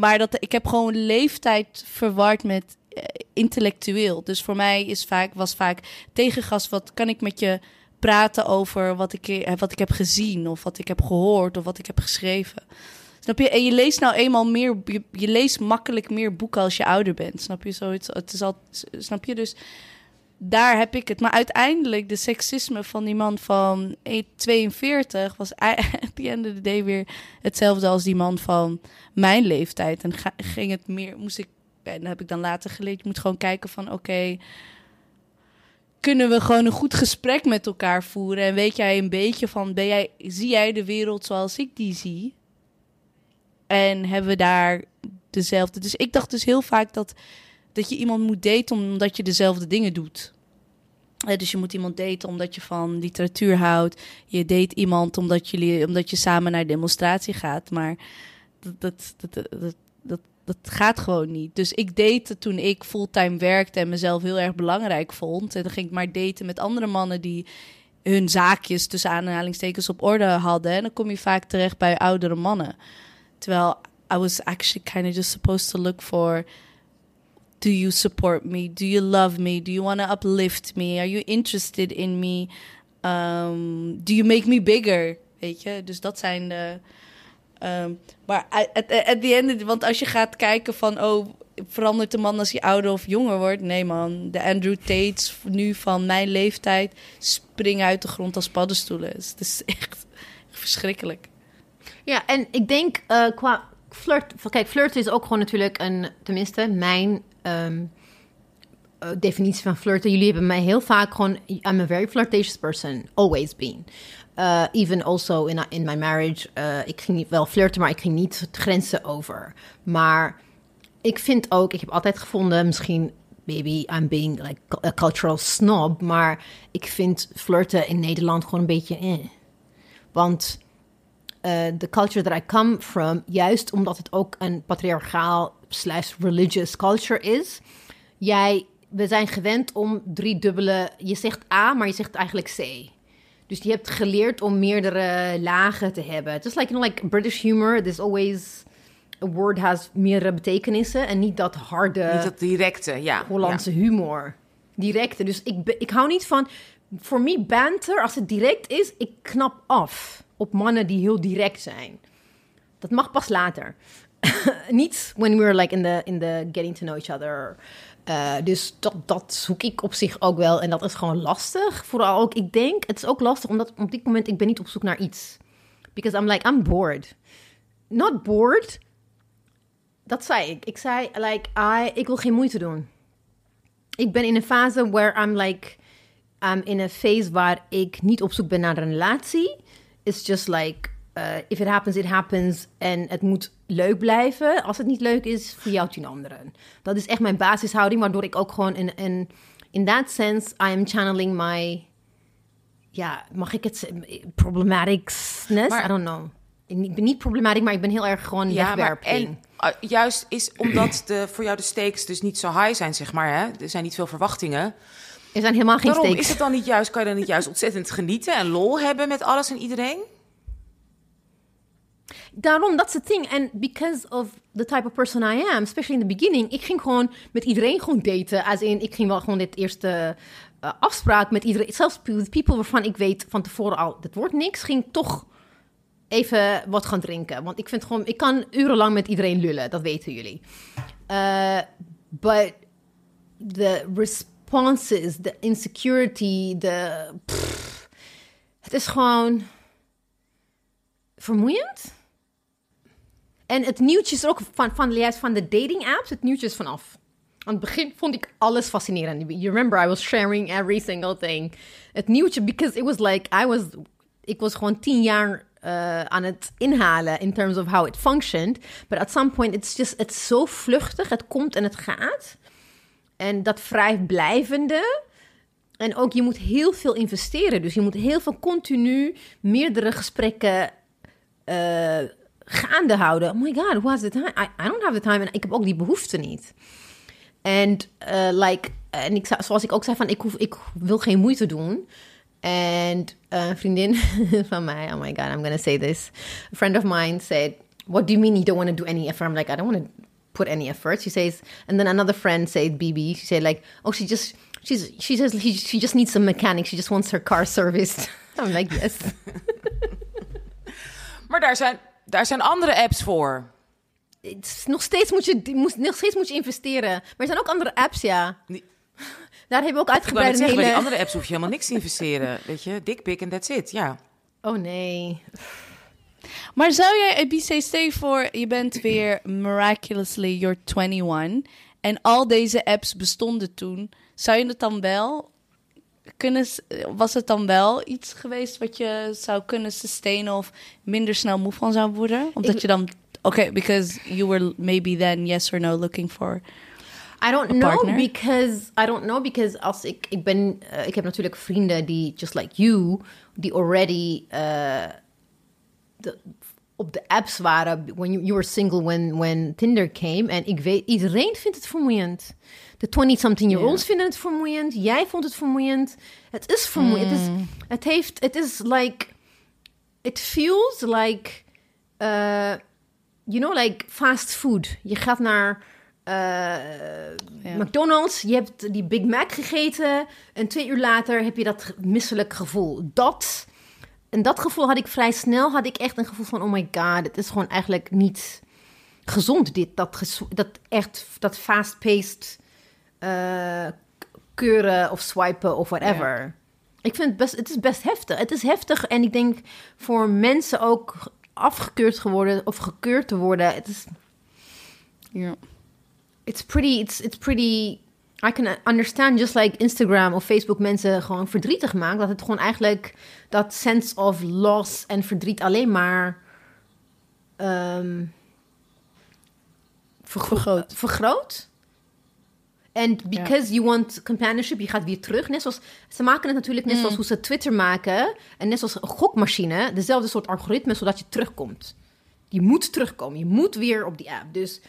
maar dat, ik heb gewoon leeftijd verward met eh, intellectueel. Dus voor mij is vaak, was vaak tegengas, wat kan ik met je praten over wat ik, eh, wat ik heb gezien of wat ik heb gehoord of wat ik heb geschreven. Snap je? En je leest nou eenmaal meer, je, je leest makkelijk meer boeken als je ouder bent. Snap je? Zoiets, het is al, snap je? Dus daar heb ik het. Maar uiteindelijk, de seksisme van die man van 42 was [laughs] at the end of the day weer hetzelfde als die man van mijn leeftijd. En ga, ging het meer, moest ik, en dat heb ik dan later geleerd, je moet gewoon kijken van oké, kunnen we gewoon een goed gesprek met elkaar voeren? En weet jij een beetje van, ben jij, zie jij de wereld zoals ik die zie? En hebben we daar dezelfde. Dus ik dacht dus heel vaak dat, dat je iemand moet daten omdat je dezelfde dingen doet. dus je moet iemand daten omdat je van literatuur houdt. Je date iemand omdat, jullie, omdat je samen naar demonstratie gaat. Maar dat, dat, dat, dat, dat, dat gaat gewoon niet. Dus ik date toen ik fulltime werkte en mezelf heel erg belangrijk vond. En dan ging ik maar daten met andere mannen die hun zaakjes tussen aanhalingstekens op orde hadden. En dan kom je vaak terecht bij oudere mannen. Terwijl I was actually kind of just supposed to look for do you support me? Do you love me? Do you want to uplift me? Are you interested in me? Um, do you make me bigger? Weet je, dus dat zijn de. Um, maar at, at the end, want als je gaat kijken van, oh, verandert de man als hij ouder of jonger wordt? Nee, man. De Andrew Tates nu van mijn leeftijd springen uit de grond als paddenstoelen. Het is echt verschrikkelijk. Ja, en ik denk uh, qua flirt... Kijk, flirt is ook gewoon natuurlijk een... Tenminste, mijn um, uh, definitie van flirten. Jullie hebben mij heel vaak gewoon... I'm a very flirtatious person. Always been. Uh, even also in, in my marriage. ik ging niet wel flirten, maar ik ging niet grenzen over. Maar ik vind ook... Ik heb altijd gevonden, misschien... Maybe I'm being like a cultural snob. Maar ik vind flirten in Nederland gewoon een beetje... Eh. Want de culture that I come from, juist omdat het ook een patriarchaal slash religious culture is. Jij, we zijn gewend om drie dubbele, je zegt A, maar je zegt eigenlijk C. Dus je hebt geleerd om meerdere lagen te hebben. Just like, you know, like British humor, there's always a word has meerdere betekenissen en niet dat harde, niet dat directe, ja, Hollandse humor. Directe. Dus ik, ik hou niet van, voor me banter, als het direct is, ik knap af op mannen die heel direct zijn. Dat mag pas later. [laughs] Niet when we're like in the, in the getting to know each other. Uh, dus dat, dat zoek ik op zich ook wel. En dat is gewoon lastig. Vooral ook, ik denk, het is ook lastig omdat op dit moment ik ben niet op zoek naar iets. Because I'm like, I'm bored. Not bored. Dat zei ik. Ik zei, like, I, ik wil geen moeite doen. Ik ben in een fase where I'm like, I'm in een phase waar ik niet op zoek ben naar een relatie is just like, uh, if it happens, it happens. En het moet leuk blijven. Als het niet leuk is, jou tien anderen. Dat is echt mijn basishouding, waardoor ik ook gewoon in, in, in that sense, I am channeling my, ja, mag ik het problematicness? I don't know. Ik ben niet problematisch, maar ik ben heel erg gewoon ja, wegwerping. en uh, juist is omdat de, voor jou de stakes dus niet zo high zijn, zeg maar. Hè? Er zijn niet veel verwachtingen. Er zijn helemaal geen stakes. Is het dan niet juist, kan je dan niet juist ontzettend genieten en lol hebben met alles en iedereen? Daarom, that's the thing. And because of the type of person I am, especially in the beginning, ik ging gewoon met iedereen gewoon daten. Als in, ik ging wel gewoon dit eerste uh, afspraak met iedereen. Zelfs people waarvan ik weet van tevoren al, dat wordt niks, ging toch even wat gaan drinken. Want ik vind gewoon, ik kan urenlang met iedereen lullen, dat weten jullie. Uh, but the response responses, de insecurity, de. het is gewoon vermoeiend. En het nieuwtje is ook van, van, juist van de dating apps, het nieuwtje is vanaf. Aan het begin vond ik alles fascinerend. You remember, I was sharing every single thing. Het nieuwtje, because it was like, I was, ik was gewoon tien jaar uh, aan het inhalen in terms of how it functioned. But at some point, it's just, it's zo vluchtig. Het komt en het gaat. En dat vrijblijvende. En ook je moet heel veel investeren. Dus je moet heel veel continu meerdere gesprekken uh, gaande houden. Oh my god, who has the time? I, I don't have the time. En ik heb ook die behoefte niet. En uh, like, en ik, zoals ik ook zei, van ik, hoef, ik wil geen moeite doen. En uh, een vriendin [laughs] van mij, oh my god, I'm gonna say this. A friend of mine said, what do you mean you don't want to do any effort? I'm like, I don't want to put any effort. She says, and then another friend said, BB, she said like, oh, she just She's, she, says she, she just needs some mechanic. She just wants her car serviced. [laughs] I'm like, yes. [laughs] Maar daar zijn, daar zijn andere apps voor. Het is nog, steeds moet je, moet, nog steeds moet je investeren. Maar er zijn ook andere apps, ja. Nee. [laughs] Daar hebben we ook uitgebreid een zeggen, bij die andere apps hoef je helemaal niks te investeren. [laughs] Weet je, dickpic en that's it, ja. Oh nee. Maar zou jij, je voor, je bent weer miraculously, you're 21. En al deze apps bestonden toen. Zou je het dan wel kunnen, was het dan wel iets geweest wat je zou kunnen sustainen of minder snel moe van zou worden? Omdat Ik- je dan, oké, because you were maybe then yes or no looking for. I don't know partner? because I don't know because als ik ik ben eh, ik heb natuurlijk vrienden die just like you die already de, op de apps waren when you, you were single when when Tinder came en ik weet iedereen vindt het vermoeiend. De 20 something year olds Ja. vinden het vermoeiend. Jij vond het vermoeiend. Het is vermoeiend. Het is het heeft het is like it feels like uh, you know like fast food. Je gaat naar eh, McDonald's, je hebt die Big Mac gegeten en twee uur later heb je dat misselijk gevoel. Dat, en dat gevoel had ik vrij snel, had ik echt een gevoel van, oh my god, het is gewoon eigenlijk niet gezond dit, dat, dat echt, dat fast-paced eh, keuren of swipen of whatever. Ik vind het best, het is best heftig. Het is heftig en ik denk voor mensen ook afgekeurd geworden of gekeurd te worden. Het is, Ja. it's pretty, it's, it's pretty. I can understand just like Instagram of Facebook mensen gewoon verdrietig maakt. Dat het gewoon eigenlijk dat sense of loss en verdriet alleen maar ehm, vergro- Vergroot. vergroot. En because you want companionship, je gaat weer terug. Net zoals, ze maken het natuurlijk net zoals hoe ze Twitter maken. En net zoals een gokmachine. Dezelfde soort algoritme, zodat je terugkomt. Je moet terugkomen. Je moet weer op die app. Dus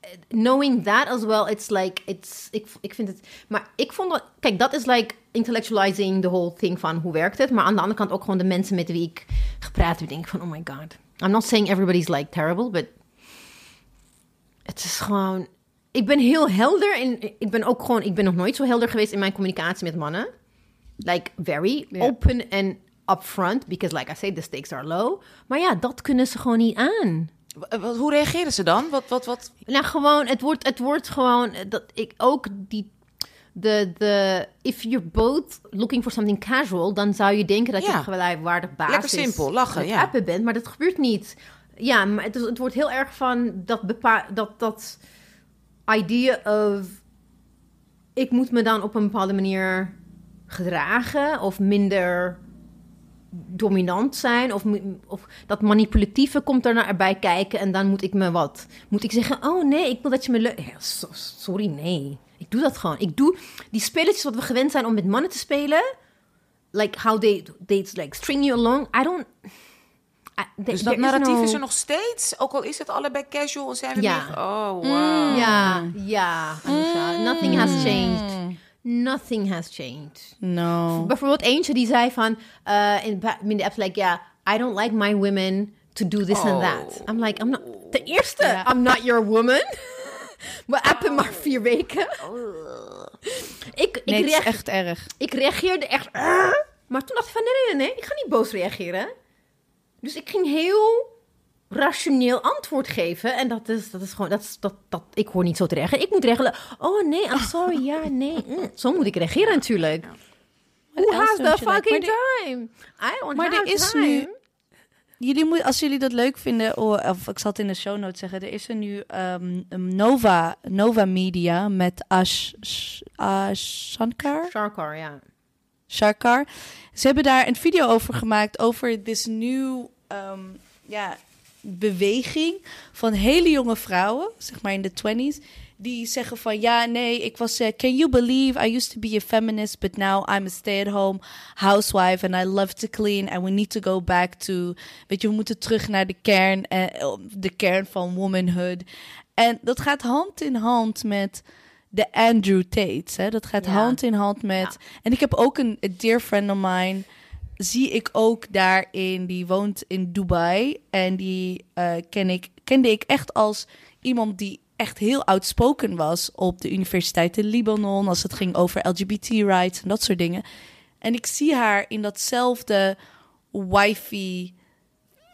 eh, knowing that as well, it's like, it's, ik, ik vind het, maar ik vond dat, kijk, dat is like intellectualizing the whole thing van hoe werkt het. Maar aan de andere kant ook gewoon de mensen met wie ik gepraat heb, denk ik van, oh my god. I'm not saying everybody's like terrible, but het is gewoon, ik ben heel helder en ik ben ook gewoon, ik ben nog nooit zo helder geweest in mijn communicatie met mannen. Like very open and upfront, because like I say, the stakes are low. Maar ja, dat kunnen ze gewoon niet aan. Wat- hoe reageren ze dan? Wat, wat, wat? Nou, gewoon, het wordt, het wordt gewoon eh, dat ik ook die. De, de, if you're both looking for something casual, dan zou je denken dat je Ja. op gelijkwaardig basis Lekker simpel, lachen, ja. bent, maar dat gebeurt niet. Ja, maar het, is- het wordt heel erg van dat bepa dat dat idea of ik moet me dan op een bepaalde manier gedragen of minder dominant zijn of, of dat manipulatieve komt er naar bij kijken en dan moet ik me wat moet ik zeggen oh nee ik wil dat je me leuk sorry nee. Ik doe dat gewoon. Ik doe die spelletjes wat we gewend zijn om met mannen te spelen like how they they like string you along. I don't There- Dus dat is narratief no- is er nog steeds? Ook al is het allebei casual en zijn we Ja. weer... Oh, wow. ja ja nothing has changed nothing has changed No. Bijvoorbeeld eentje die zei van uh, in, in de app like ja, I don't like my women to do this and Oh. that. I'm like, I'm not. Ten eerste. I'm not your woman. [laughs] We appen maar vier weken. Ik, ik, Nee, het is reage- echt erg. ik reageerde echt. "Ah." Maar toen dacht ik van nee, nee, nee, nee, ik ga niet boos reageren. Dus ik ging heel rationeel antwoord geven. En dat is, dat is gewoon, dat, is, dat, dat, ik hoor niet zo te reageren. Ik moet reageren. Oh nee, I'm sorry, ja, nee. mm." Zo moet ik reageren natuurlijk. Who else has the like? fucking time? I don't maar er is time. nu- Jullie moet, als jullie dat leuk vinden, oh, of ik zal het in de show notes zeggen, er is er nu ehm, Nova, Nova Media met Ash, Sh- Ash Shankar. Sharkar, ja. Sharkar. Ze hebben daar een video over gemaakt over this new ehm, ja, beweging van hele jonge vrouwen, zeg maar in de 20s, die zeggen van ja, nee, ik was, eh, can you believe I used to be a feminist, but now I'm a stay-at-home housewife and I love to clean and we need to go back to, weet je, we moeten terug naar de kern, eh, de kern van womanhood. En dat gaat hand in hand met de Andrew Tates. Hè? Dat gaat Ja. hand in hand met. En ik heb ook een dear friend of mine. Zie ik ook daarin. Die woont in Dubai. En die eh, ken ik, kende ik echt als iemand die echt heel outspoken was op de Universiteit in Libanon als het ging over LGBT rights en dat soort dingen. En ik zie haar in datzelfde wifey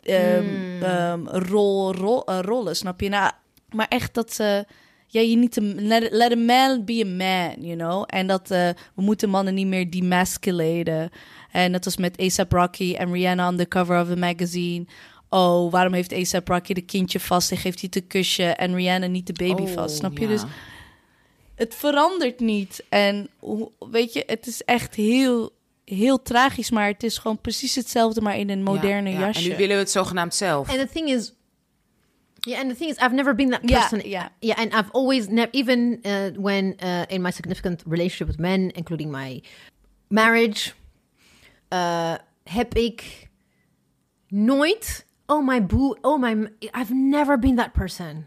um, um, rol, rol, uh, rollen, snap je? Nou, maar echt dat ze ja, je niet let, let a man be a man, you know. En dat uh, we moeten mannen niet meer demasculaten. En dat was met ASAP Rocky en Rihanna on the cover of a magazine. Oh, waarom heeft ASAP Rocky de kindje vast en geeft hij te kusje en Rihanna niet de baby Oh, vast? Snap je? ja. Dus het verandert niet. En weet je, het is echt heel, heel tragisch, maar het is gewoon precies hetzelfde, maar in een moderne Ja, ja. jasje. En nu willen we het zogenaamd zelf. And the thing is, yeah, and the thing is, I've never been that Yeah, person. yeah. yeah, and I've always never, even uh, when uh, in my significant relationship with men, including my marriage, uh, heb ik nooit, oh my boo, oh my, I've never been that person.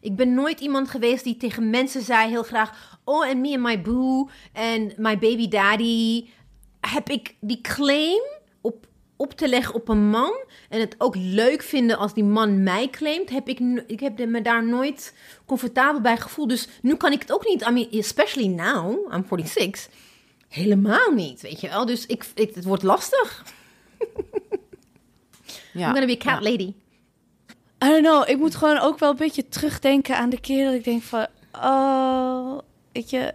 Ik ben nooit iemand geweest die tegen mensen zei heel graag, oh en me and my boo en my baby daddy. Heb ik die claim op, op te leggen op een man en het ook leuk vinden als die man mij claimt, heb ik, ik heb me daar nooit comfortabel bij gevoeld. Dus nu kan ik het ook niet, I mean, especially now, I'm 46, helemaal niet, weet je wel. Dus ik, ik, het wordt lastig. [laughs] Ja. I'm gonna be a cat Ja. lady. I don't know. Ik moet gewoon ook wel een beetje terugdenken aan de keer dat ik denk van... Oh, weet je...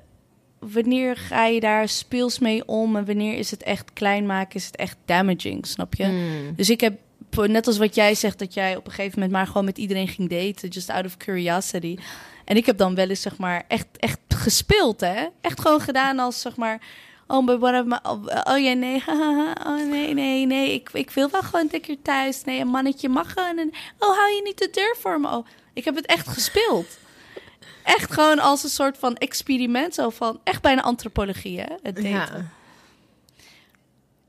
Wanneer ga je daar speels mee om? En wanneer is het echt klein maken? Is het echt damaging, snap je? Dus ik heb, net als wat jij zegt... dat jij op een gegeven moment maar gewoon met iedereen ging daten... just out of curiosity. En ik heb dan wel eens, zeg maar, echt, echt gespeeld, hè? Echt gewoon gedaan als, zeg maar... Oh, but what am I- oh, oh ja, nee, [laughs] oh nee, nee, nee, ik, ik wil wel gewoon een keer thuis. Nee, een mannetje mag gewoon. En, oh, hou je niet de deur voor me? Oh, ik heb het echt gespeeld. Echt gewoon als een soort van experiment, zo van, echt bijna antropologie, hè? Het daten. Ja.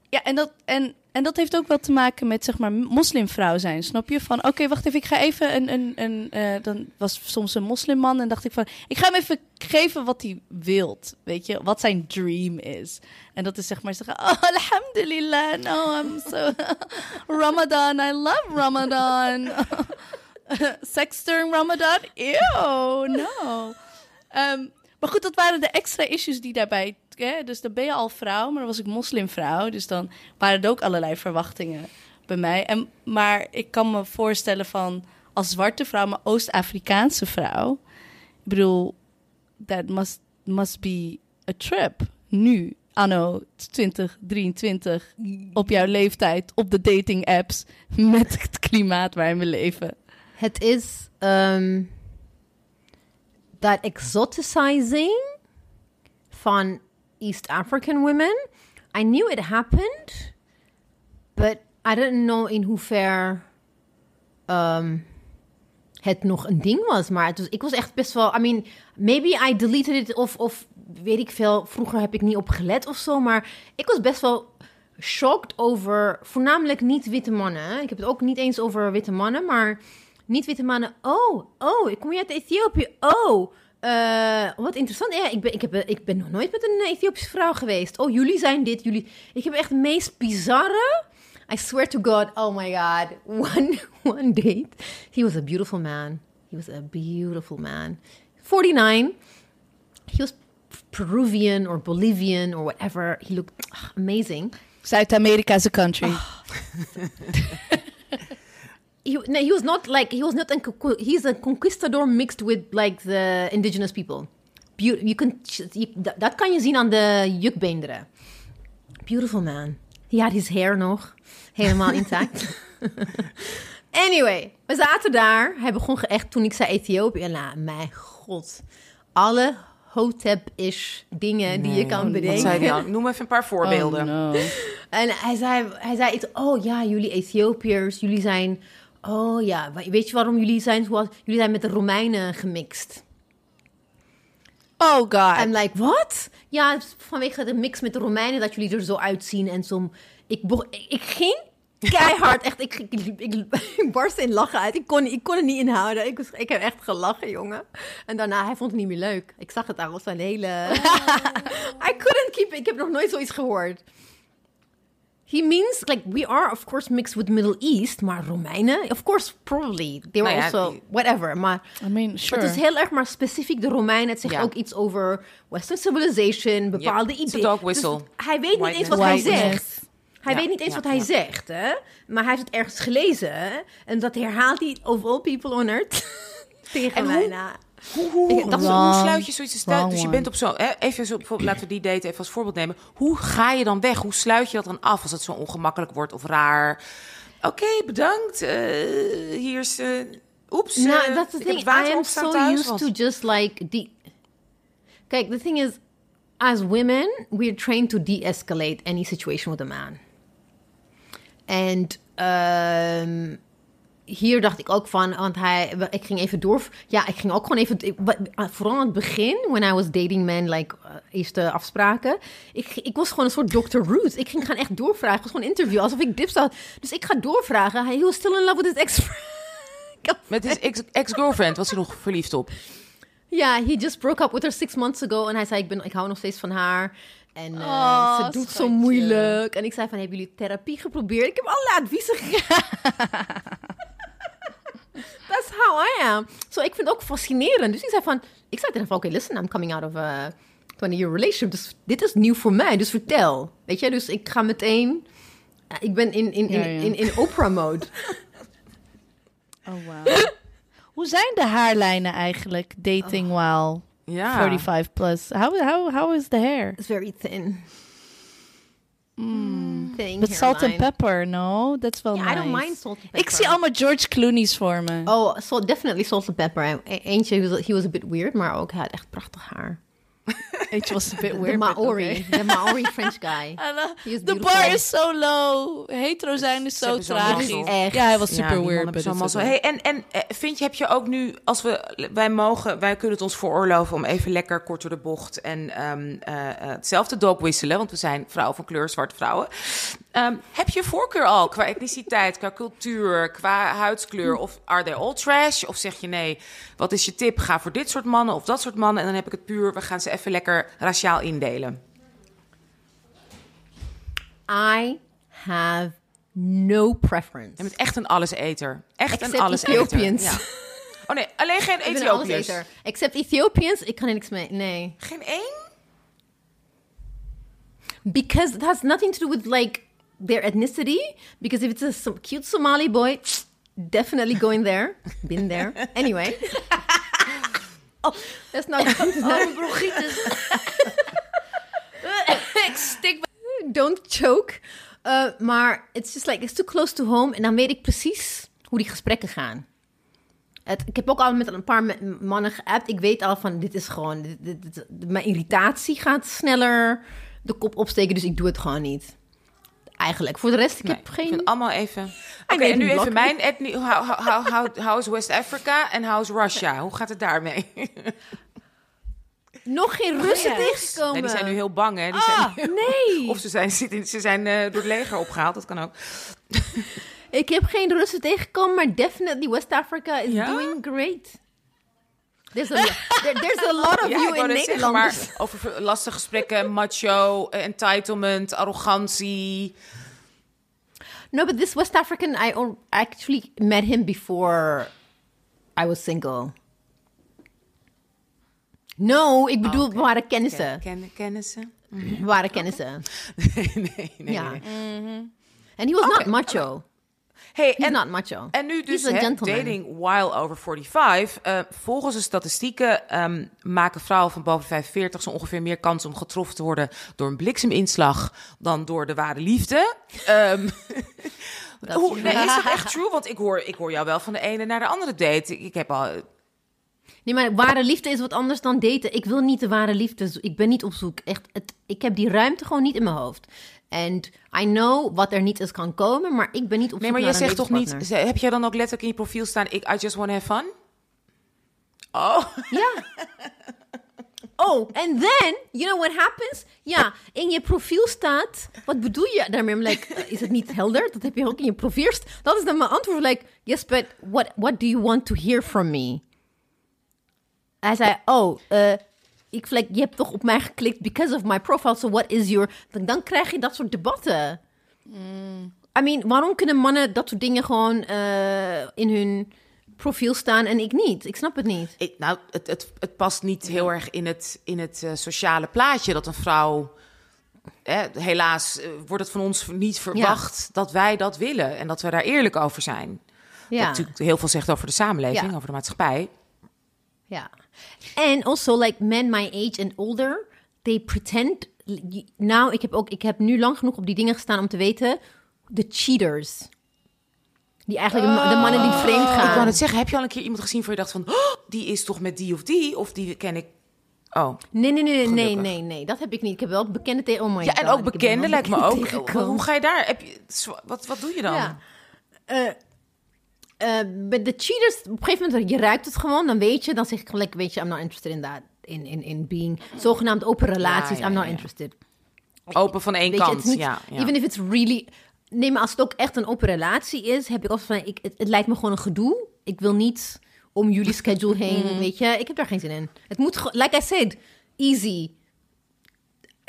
Ja, en dat, en, en dat heeft ook wel te maken met, zeg maar, moslimvrouw zijn. Snap je? Van, oké, wacht even, ik ga even een... een, een eh, dan was soms een moslimman en dacht ik van... Ik ga hem even geven wat hij wilt, weet je? Wat zijn dream is. En dat is zeg maar zeggen... Oh, alhamdulillah, no, I'm so... [laughs] Ramadan, I love Ramadan. [laughs] Sex during Ramadan? Ew, no. Ehm, maar goed, dat waren de extra issues die daarbij... Dus dan ben je al vrouw, maar dan was ik moslimvrouw. Dus dan waren er ook allerlei verwachtingen bij mij. En, maar ik kan me voorstellen van... als zwarte vrouw, maar Oost-Afrikaanse vrouw... Ik bedoel, that must, must be a trip. Nu, anno 2023, op jouw leeftijd, op de dating apps... met het klimaat waarin we leven. Het is um, that exoticizing van East African women. I knew it happened, but I didn't know in hoever um, het nog een ding was. Maar het was, ik was echt best wel... I mean, maybe I deleted it of, of weet ik veel. Vroeger heb ik niet op gelet of zo. Maar ik was best wel shocked over voornamelijk niet-witte mannen. Ik heb het ook niet eens over witte mannen, maar niet-witte mannen. Oh, oh, ik kom je uit Ethiopië. Oh, eh, wat interessant. Ja, ik ben, ik, heb, ik ben nog nooit met een Ethiopische vrouw geweest. Oh, jullie zijn dit, jullie... Ik heb echt de meest bizarre... I swear to God, oh my God. [laughs] One, one date. He was a beautiful man. He was a beautiful man. 49. He was Peruvian or Bolivian or whatever. He looked amazing. Zuid-Amerika is een country. [laughs] He, no, he was not like he was not he's a conquistador mixed with like the indigenous people. You can you, dat, dat kan je zien aan de jukbeenderen. Beautiful man. He had his hair nog helemaal [laughs] intact. anyway, we zaten daar. Hij begon ge- echt toen ik zei Ethiopië. En nou, mijn god, alle hotep-ish dingen die je kan Wat bedenken. zei hij dan? Noem even een paar voorbeelden. Oh, no. En hij zei, hij zei iets, oh ja, jullie Ethiopiërs, jullie zijn, oh ja, weet je waarom jullie zijn zoals, jullie zijn met de Romeinen gemixt. Oh god. I'm like, wat? Ja, vanwege de mix met de Romeinen dat jullie er zo uitzien en zo. Ik, ik, ging keihard, echt, ik, ik, ik, ik, ik barstte in lachen uit. Ik kon, ik kon het niet inhouden. Ik, was, ik heb echt gelachen, jongen. En daarna, hij vond het niet meer leuk. Ik zag het daar op zijn hele... [laughs] I couldn't keep it. Ik heb nog nooit zoiets gehoord. He means like we are of course mixed with Middle East, maar Romeinen, of course probably they were Nou ja, also whatever. Maar I mean, het sure. is heel erg maar specifiek de Romeinen. Het zegt Ja. ook iets over Western civilization, bepaalde a ideeën. dog whistle. Dus hij weet niet eens wat hij zegt. Hij Ja, weet niet eens ja, wat hij ja. zegt, hè? Maar hij heeft het ergens gelezen en dat herhaalt hij of all people on earth [laughs] tegen En mij. hoe- na. Hoe, hoe, Ik- hoe, dat- sluit je zoiets Wrong Dus je bent op zo, hè, even zo, bijvoorbeeld, laten we die date even als voorbeeld nemen. Hoe ga je dan weg? Hoe sluit je dat dan af als het zo ongemakkelijk wordt of raar? Oké, bedankt. Eh, hier is, eh oeps. Nou, eh, thing. heb het water I am so thuis, used want- to just like de. Kijk, the thing is, as women, we're trained to de-escalate any situation with a man. En ehm, hier dacht ik ook van, want hij, ik ging even door. Ja, ik ging ook gewoon even. ik- vooral aan het begin, when I was dating men, like eh, eerste afspraken. Ik, ik was gewoon een soort Dr. Ruth. Ik ging gaan echt doorvragen. Het was gewoon een interview, alsof ik dips had. Dus ik ga doorvragen. He was still in love with his ex. [laughs] Met his ex- ex-girlfriend was hij nog verliefd op. Ja, he just broke up with her six months ago. En hij zei, ik, ben, ik hou nog steeds van haar. En eh, Oh, ze doet zo moeilijk. En ik zei van, hebben jullie therapie geprobeerd? Ik heb allerlei adviezen gegeven. [laughs] How I am. So, ik vind het ook fascinerend. Dus ik zei van, ik zei tegen hem van, oké, listen, I'm coming out of a 20-year relationship. Dus dit is nieuw voor mij, dus vertel. Weet je, dus ik ga meteen... eh, ik ben in, in, in, Ja, ja. in, in Oprah-mode. [laughs] Oh, wow. Hoe zijn de haarlijnen eigenlijk dating while Ja. 45 plus? How, how, how is the hair? It's very thin. But salt and pepper, no? That's wel Yeah, I don't mind salt and pepper. Ik zie allemaal George Clooney's voor me. Oh, so definitely salt and pepper. E- Eentje, he was, he was a bit weird, maar ook hij had echt prachtig haar. It was a bit De weird, but Maori, okay. de Maori French guy. [laughs] The beautiful. bar is so low. Hetero zijn is zo tragisch. Echt. Ja, hij was Ja, super mannen weird. but mazzel. okay. Hey, en, en eh, vind je, heb je ook nu, als we, wij mogen, wij kunnen het ons veroorloven om even lekker kort door de bocht en ehm, eh, eh, hetzelfde doop wisselen, want we zijn vrouwen van kleur, zwarte vrouwen. Ehm, heb je voorkeur al qua etniciteit, qua cultuur, qua huidskleur? Of are they all trash? Of zeg je nee, wat is je tip? Ga voor dit soort mannen of dat soort mannen. En dan heb ik het puur, we gaan ze even lekker raciaal indelen. I have no preference. Je bent echt een alleseter. Echt Except een alleseter. Ethiopians. Ja. [laughs] Oh nee, alleen geen Ethiopiërs. Except Ethiopians, ik kan er niks mee. Nee. Geen één? Because it has nothing to do with like their ethnicity. Because if it's a cute Somali boy, [tsk] definitely going there. Been there. Anyway. [laughs] oh, that's not good. Oh, bronchitis. [laughs] ik stik Don't choke. Uh, maar it's just like, it's too close to home. En dan weet ik precies hoe die gesprekken gaan. Het, ik heb ook al met een paar mannen geappt. Ik weet al van, dit is gewoon... Dit, dit- dit- mijn irritatie gaat sneller de kop opsteken. Dus ik doe het gewoon niet. Eigenlijk. Voor de rest, ik Nee, heb Ik geen... vind allemaal even. Oké, en nu even mijn etnie. How, how, how, how, how is West Africa en how is Russia? Hoe gaat het daarmee? [laughs] Nog geen Russen ja. tegengekomen. Nee, die zijn nu heel bang, hè? Die Ah, zijn, nee. [laughs] of ze zijn, ze zijn eh, door het leger opgehaald, dat kan ook. [laughs] Ik heb geen Russen tegengekomen, maar definitely West Africa is Ja? doing great. There's a, there- there's a lot of Ja, you in Nederland. maar over ver- lastige gesprekken, macho, eh, entitlement, arrogantie. No, but this West African, I al- actually met him before I was single. No, ik bedoel, we waren kennissen. Ken, kennissen? We waren kennissen. [laughs] nee, nee, nee. Ja. nee. And he was not macho. Hey, He's en, not macho. En nu dus hè, dating while over 45. Eh, volgens de statistieken ehm, maken vrouwen van boven 45 zo ongeveer meer kans om getroffen te worden door een blikseminslag dan door de ware liefde. Ehm, [laughs] hoe, nee, is dat echt [laughs] true? Want ik hoor, ik hoor jou wel van de ene naar de andere date. Ik, heb al. Nee, maar ware liefde is wat anders dan daten. Ik wil niet de ware liefde. Ik ben niet op zoek. Echt, het, ik heb die ruimte gewoon niet in mijn hoofd. En I know wat er niet is kan komen, maar ik ben niet op Nee, zoek maar naar jij een zegt toch niet. Heb jij dan ook letterlijk in je profiel staan: ik, I just want to have fun? Oh, Ja. [laughs] Oh, and then, you know what happens? Ja, in je profiel staat, wat bedoel je daarmee? I'm like, eh, is het niet helder? Dat heb je ook in je profiel. Dat is dan mijn antwoord. Like, yes, but what, what do you want to hear from me? Hij zei, oh, eh, ik like, je hebt toch op mij geklikt because of my profile, so what is your... Dan, dan krijg je dat soort debatten. I mean, waarom kunnen mannen dat soort dingen gewoon eh, in hun profiel staan en ik niet? Ik snap het niet. Ik, nou, het, het, het past niet heel erg in het, in het eh, sociale plaatje dat een vrouw. Helaas eh, wordt het van ons niet verwacht dat wij dat willen en dat we daar eerlijk over zijn. Ja. Wat natuurlijk heel veel zegt over de samenleving, Ja. over de maatschappij. Ja. And also like men my age and older, they pretend. Nou, ik heb ook, ik heb nu lang genoeg op die dingen gestaan om te weten, de cheaters. Die eigenlijk de, de mannen die vreemd gaan. Ik wou het zeggen, heb je al een keer iemand gezien voor je dacht van, oh, die is toch met die of die, of die ken ik. Oh, Nee, nee, nee, nee, nee, nee, nee, dat heb ik niet. Ik heb wel bekende tegen. Oh my ja, god. en ook bekende lijkt me ook. Hoe ga je daar? Heb je, wat, wat doe je dan? Ja. Eh, eh, Bij de cheaters, op een gegeven moment, je ruikt het gewoon, dan weet je, dan zeg ik gelijk, weet je, I'm not interested in that, in, in, in being, zogenaamd open relaties, Ja, ja, I'm not ja. interested. Open van één Weet kant. niet, ja, even if it's really, nee, maar als het ook echt een open relatie is, heb ik altijd van, ik, het, het lijkt me gewoon een gedoe. Ik wil niet om jullie [laughs] schedule heen, weet je, ik heb daar geen zin in. Het moet, gewoon- like I said, easy.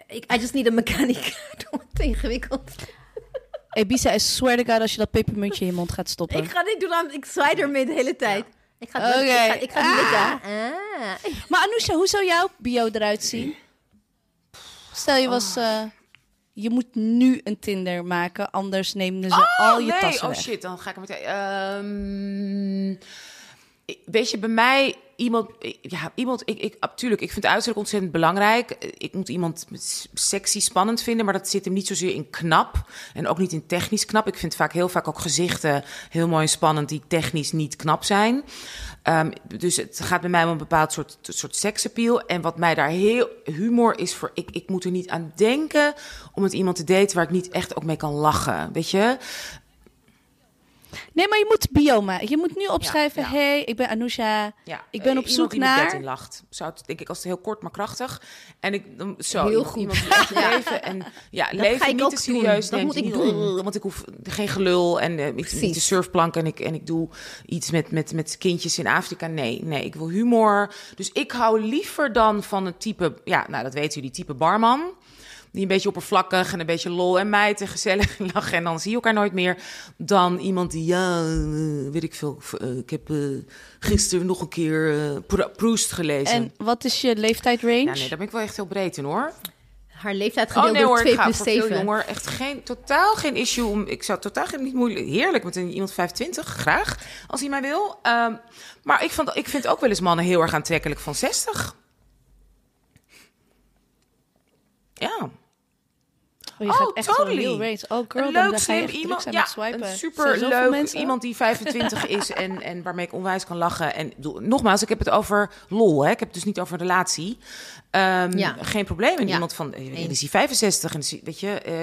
Ik, I just need a mechanic. [laughs] Ingewikkeld. Bisa, I swear to God, als je dat pepermuntje in je mond gaat stoppen. Ik ga niet doen, aan- ik zwaai ermee de hele tijd. Ik ga, Oké. ik ga, ik ga niet likken. Ah. Maar Anousha, hoe zou jouw bio eruit zien? Stel je was... eh, je moet nu een Tinder maken, anders nemen ze al je nee, tassen oh weg. shit, dan ga ik meteen. Ehm, weet je, bij mij iemand, ja, iemand, ik, ik, natuurlijk, ik vind uiterlijk ontzettend belangrijk. Ik moet iemand sexy, spannend vinden, maar dat zit hem niet zozeer in knap en ook niet in technisch knap. Ik vind vaak heel vaak ook gezichten heel mooi en spannend die technisch niet knap zijn. Ehm, dus het gaat bij mij om een bepaald soort, soort seksappeal. En wat mij daar heel humor is voor. Ik, ik moet er niet aan denken om met iemand te daten waar ik niet echt ook mee kan lachen. Weet je? Nee, maar je moet bio maken. Je moet nu opschrijven, ja. hey, ik ben Anousha. Ja, Ik ben eh, op iemand zoek die naar- bed in lacht. Zou het, denk ik, als het heel kort maar krachtig. En ik zo Heel iemand, goed. iemand die [laughs] leven en ja, leven niet te serieus. Dat moet ik Niet, doen. Want ik hoef geen gelul en eh, ik niet de surfplank en ik en ik doe iets met met met kindjes in Afrika. Nee, nee, ik wil humor. Dus ik hou liever dan van een type, ja, nou dat weten jullie, type barman. Die een beetje oppervlakkig en een beetje lol en meid en gezellig [laughs] lachen. En dan zie je elkaar nooit meer. Dan iemand die, ja, eh, weet ik veel. eh, ik heb eh, gisteren nog een keer Pro- Proust gelezen. En wat is je leeftijdrangé? ja, nee, daar ben ik wel echt heel breed in hoor. Haar leeftijd Oh gedeeld nee door hoor, ik 2 ga plus voor veel 7. jonger. Echt geen, totaal geen issue. Om, ik zou totaal geen, niet moeilijk, heerlijk met een, iemand 25, graag, als hij mij wil. Ehm, maar ik, vond, ik vind ook wel eens mannen heel erg aantrekkelijk van 60. Ja. Oh, je gaat Oh, echt gewoon totally. heel range. Oh girl, een leuk, slim iemand. Ja, swipen. een Er super leuk mensen. iemand die [laughs] 25 is en, en waarmee ik onwijs kan lachen. En nogmaals, ik heb het over lol. Hè? Ik heb het dus niet over relatie. Ehm, Ja. Geen probleem. En Ja. iemand van, eh, is hij 65? En is weet je, eh,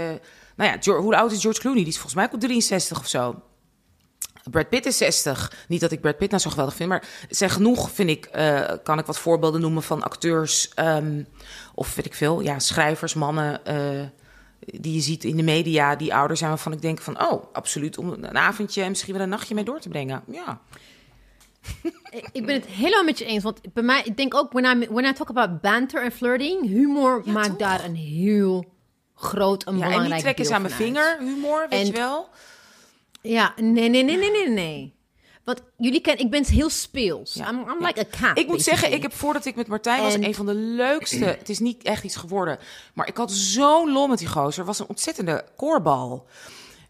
nou ja, George- hoe oud is George Clooney? Die is volgens mij ook op 63 of zo. Brad Pitt is 60. Niet dat ik Brad Pitt nou zo geweldig vind, maar zijn genoeg, vind ik, eh, kan ik wat voorbeelden noemen van acteurs ehm, of weet ik veel, ja, schrijvers, mannen eh, die je ziet in de media, die ouder zijn, waarvan ik denk van, oh, absoluut, om een avondje en misschien wel een nachtje mee door te brengen. Ja, [laughs] Ik- ben het helemaal met je eens. Want bij mij, ik denk ook, when I, when I talk about banter en flirting, humor Ja, maakt toch? daar een heel groot, een ja en belangrijk niet trekken deel aan mijn vinger, humor, weet En- je wel. Ja, nee, nee, nee, nee, nee, nee. Want jullie kennen, ik ben heel speels. Ja, I'm, I'm ja. like a cat. Ik moet zeggen, ik heb voordat ik met Martijn was, En- een van de leukste. Het is niet echt iets geworden. Maar ik had zo'n lol met die gozer. was een ontzettende koorbal.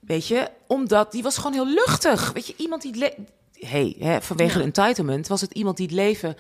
Weet je, omdat die was gewoon heel luchtig. Weet je, iemand die. hey, hè, vanwege de entitlement was het iemand die het leven